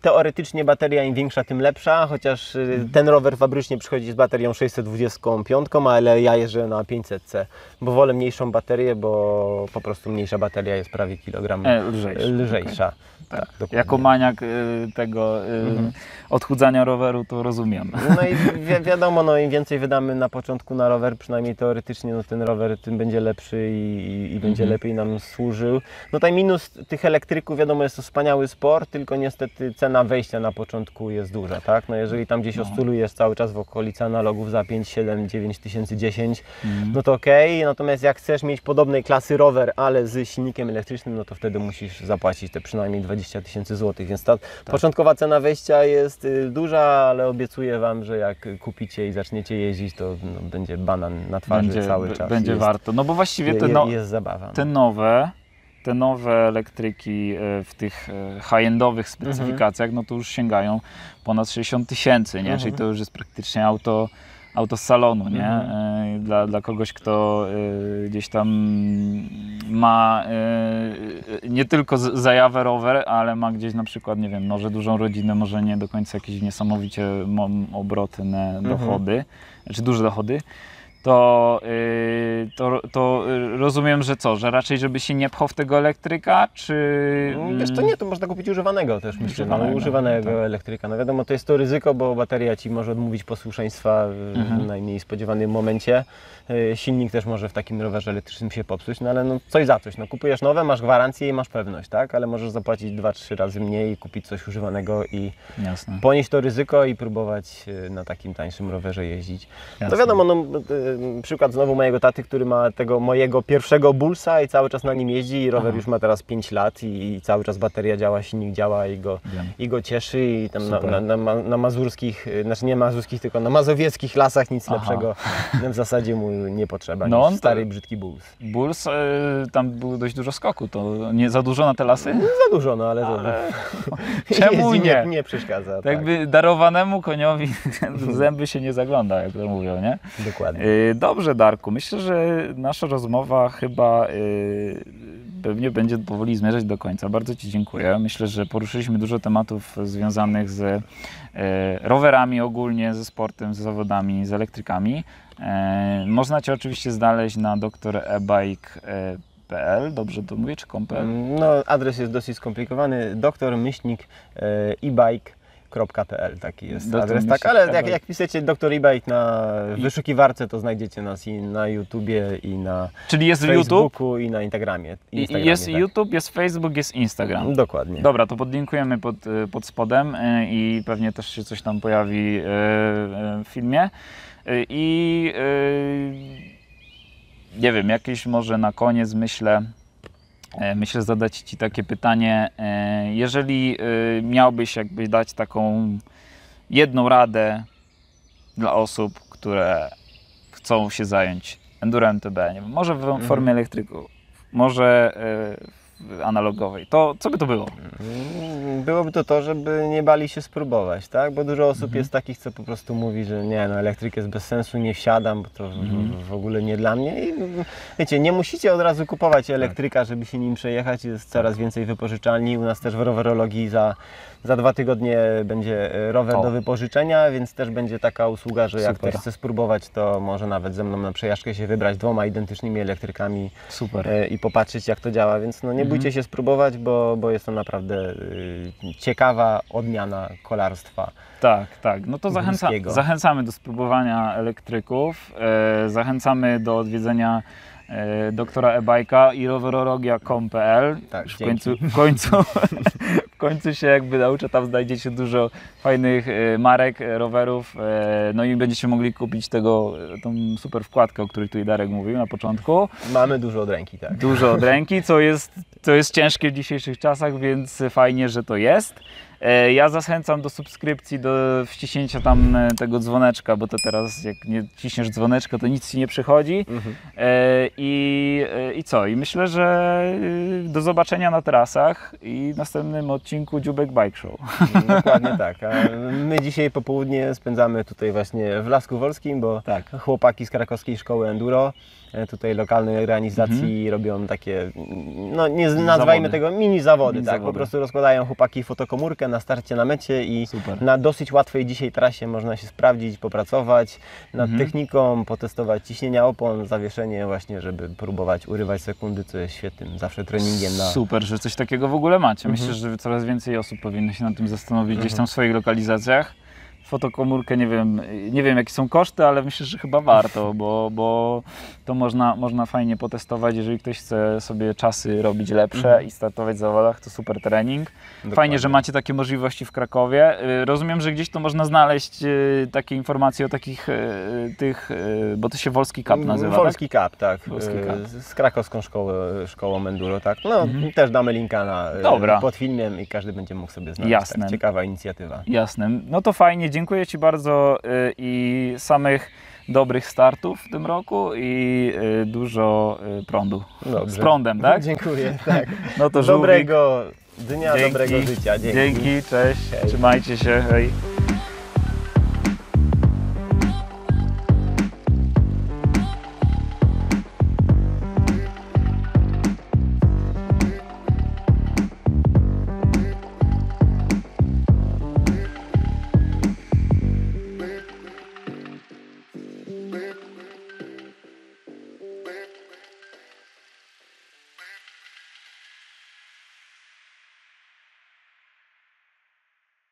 teoretycznie bateria im większa, tym lepsza, chociaż y, ten rower fabrycznie przychodzi z baterią 625, ale ja jeżdżę na 500C, bo wolę mniejszą baterię, bo po prostu mniejsza bateria jest prawie kilogram E, lżejsza. lżejsza. Tak. dokładnie. Jako maniak y, tego y, Mhm. odchudzania roweru to rozumiem. No i wi wiadomo, no im więcej wydamy na początku na rower, przynajmniej teoretycznie, no ten rower tym będzie lepszy i, i, i będzie Mhm. lepiej nam służył. No tutaj minus tych elektryków, wiadomo, jest to wspaniały sport, tylko niestety cena wejścia na początku jest duża, tak? No jeżeli tam gdzieś No. oscylujesz cały czas w okolicy analogów za 5, 7, 9 tysięcy 10, Mhm. no to okej, natomiast jak chcesz mieć podobnej klasy rower, ale z silnikiem elektrycznym, no to wtedy musisz zapłacić te przynajmniej 20 tysięcy złotych, więc ta początkowa cena wejścia jest y, duża, ale obiecuję Wam, że jak kupicie i zaczniecie jeździć, to no, będzie banan na twarzy będzie cały czas. będzie jest, warto. No bo właściwie te, no, jest zabawa. te nowe te nowe elektryki e, w tych e, high-endowych specyfikacjach, no to już sięgają ponad 60 tysięcy, nie? Mhm. Czyli to już jest praktycznie auto, auto z salonu, nie? Mhm. E, Dla, dla kogoś, kto gdzieś tam ma nie tylko zajawę rower, ale ma gdzieś na przykład, nie wiem, może dużą rodzinę, może nie do końca jakieś niesamowicie mo- obrotne Mhm. dochody, czy duże dochody, to, y, to, to y, rozumiem, że co, że raczej żeby się nie pchał w tego elektryka, czy... Mm, Wiesz to nie, to można kupić używanego też myślę, Używanego, używanego, używanego tak. elektryka. No wiadomo, to jest to ryzyko, bo bateria Ci może odmówić posłuszeństwa w Mhm. najmniej spodziewanym momencie. E, Silnik też może w takim rowerze elektrycznym się popsuć, no ale no coś za coś. No, kupujesz nowe, masz gwarancję i masz pewność, tak? Ale możesz zapłacić 2-3 razy mniej i kupić coś używanego i Jasne. ponieść to ryzyko i próbować e, na takim tańszym rowerze jeździć. jasne. No wiadomo, no, y, przykład znowu mojego taty, który ma tego mojego pierwszego Bullsa i cały czas na nim jeździ i rower Aha. już ma teraz 5 lat i, i cały czas bateria działa, silnik działa i go, Wiem. i go cieszy i tam na, na, na, na mazurskich, y, znaczy nie mazurskich, tylko na mazowieckich lasach nic Aha. lepszego w zasadzie mu nie potrzeba No on stary, brzydki Bulls. Bulls, e, tam było dość dużo skoku, to nie za dużo na te lasy? Za dużo, no ale, Ale... Czemu nie? nie? Nie przeszkadza, Tak tak, jakby darowanemu koniowi zęby się nie zagląda, jak to mówią, nie? dokładnie. Y, Dobrze, Darku. Myślę, że nasza rozmowa chyba y, pewnie będzie powoli zmierzać do końca. Bardzo Ci dziękuję. Myślę, że poruszyliśmy dużo tematów związanych z y, rowerami ogólnie, ze sportem, z zawodami, z elektrykami. Można Cię oczywiście znaleźć na doktorebike.pl. Dobrze to mówię, czy .com.pl? No, adres jest dosyć skomplikowany. Doktor myślnik e, e-bike.pl taki jest Doktor adres, tak, ale jak, jak piszecie doktor e-bike na wyszukiwarce, to znajdziecie nas i na YouTubie, i na Czyli jest YouTube, Facebooku, i na Instagramie. Instagramie i jest tak. YouTube, jest Facebook, jest Instagram. Dokładnie. Dobra, to podlinkujemy pod, y, pod spodem y, i pewnie też się coś tam pojawi y, w filmie. I nie wiem, jakieś może na koniec myślę, myślę zadać Ci takie pytanie. y, Jeżeli y, miałbyś jakby dać taką jedną radę dla osób, które chcą się zająć Enduro MTB, nie wiem, może w formie elektryku, może w analogowej, to co by to było? Mm, Byłoby to to, żeby nie bali się spróbować, tak? Bo dużo osób Mhm. jest takich, co po prostu mówi, że nie, no elektryk jest bez sensu, nie wsiadam, bo to w- Mhm. w, w ogóle nie dla mnie. I wiecie, nie musicie od razu kupować elektryka, żeby się nim przejechać. Jest coraz więcej wypożyczalni. U nas też w rowerologii za, za dwa tygodnie będzie e, rower O. do wypożyczenia, więc też będzie taka usługa, że jak Super. ktoś chce spróbować, to może nawet ze mną na przejażdżkę się wybrać dwoma identycznymi elektrykami Super. e, i popatrzeć jak to działa, więc no nie Mhm. Bójcie się spróbować, bo, bo jest to naprawdę y, ciekawa odmiana kolarstwa. Tak, tak. No to zachęca, zachęcamy do spróbowania elektryków, e, zachęcamy do odwiedzenia doktora e-bajka i rowerologia.com.pl. Tak, w końcu, w końcu, w końcu się jakby nauczę, tam znajdziecie dużo fajnych e, marek e, rowerów, e, no i będziecie mogli kupić tego, e, tą super wkładkę, o której tutaj Darek mówił na początku. Mamy dużo od ręki, tak. dużo od ręki, co jest, co jest ciężkie w dzisiejszych czasach, więc fajnie, że to jest. E, Ja zachęcam do subskrypcji, do wciśnięcia tam e, tego dzwoneczka, bo to teraz jak nie ciśniesz dzwoneczka, to nic ci nie przychodzi. Mhm. E, I, I co? I myślę, że do zobaczenia na trasach i w następnym odcinku Dziubek Bike Show. Dokładnie tak. A my dzisiaj popołudnie spędzamy tutaj właśnie w Lasku Wolskim, bo Tak. chłopaki z krakowskiej szkoły Enduro, tutaj lokalnej organizacji robią takie, no nie Mhm. Zawody. tego mini zawody, Mini tak, zawody. po prostu rozkładają chłopaki fotokomórkę na starcie na mecie i Super. na dosyć łatwej dzisiaj trasie można się sprawdzić, popracować nad Mhm. techniką, potestować ciśnienia opon, zawieszenie właśnie, żeby próbować urywać sekundy, co jest świetnym zawsze treningiem na... Super, że coś takiego w ogóle macie. Mhm. Myślę, że coraz więcej osób powinno się nad tym zastanowić gdzieś tam w swoich lokalizacjach. Fotokomórkę, nie wiem, nie wiem jakie są koszty, ale myślę, że chyba warto, bo, bo to można, można fajnie potestować. Jeżeli ktoś chce sobie czasy robić lepsze Mhm. i startować w zawodach, to super trening. Dokładnie. Fajnie, że macie takie możliwości w Krakowie. Y, Rozumiem, że gdzieś to można znaleźć y, takie informacje o takich y, tych, bo to się Wolski Cup nazywa, Wolski Cup, tak. Wolski Cup. Z krakowską szkołą, szkołą Enduro, tak. No, Mhm. też damy linka na, Dobra. pod filmem i każdy będzie mógł sobie znaleźć. Jasne. Tak, ciekawa inicjatywa. Jasne. No to fajnie, dziękuję Ci bardzo y, i samych dobrych startów w tym roku i y, dużo y, prądu. Dobrze. Z prądem, tak? Dziękuję, tak. No to żółwik. Dobrego dnia, Dzięki. dobrego życia. Dzięki. Dzięki, cześć, Hej. trzymajcie się, hej.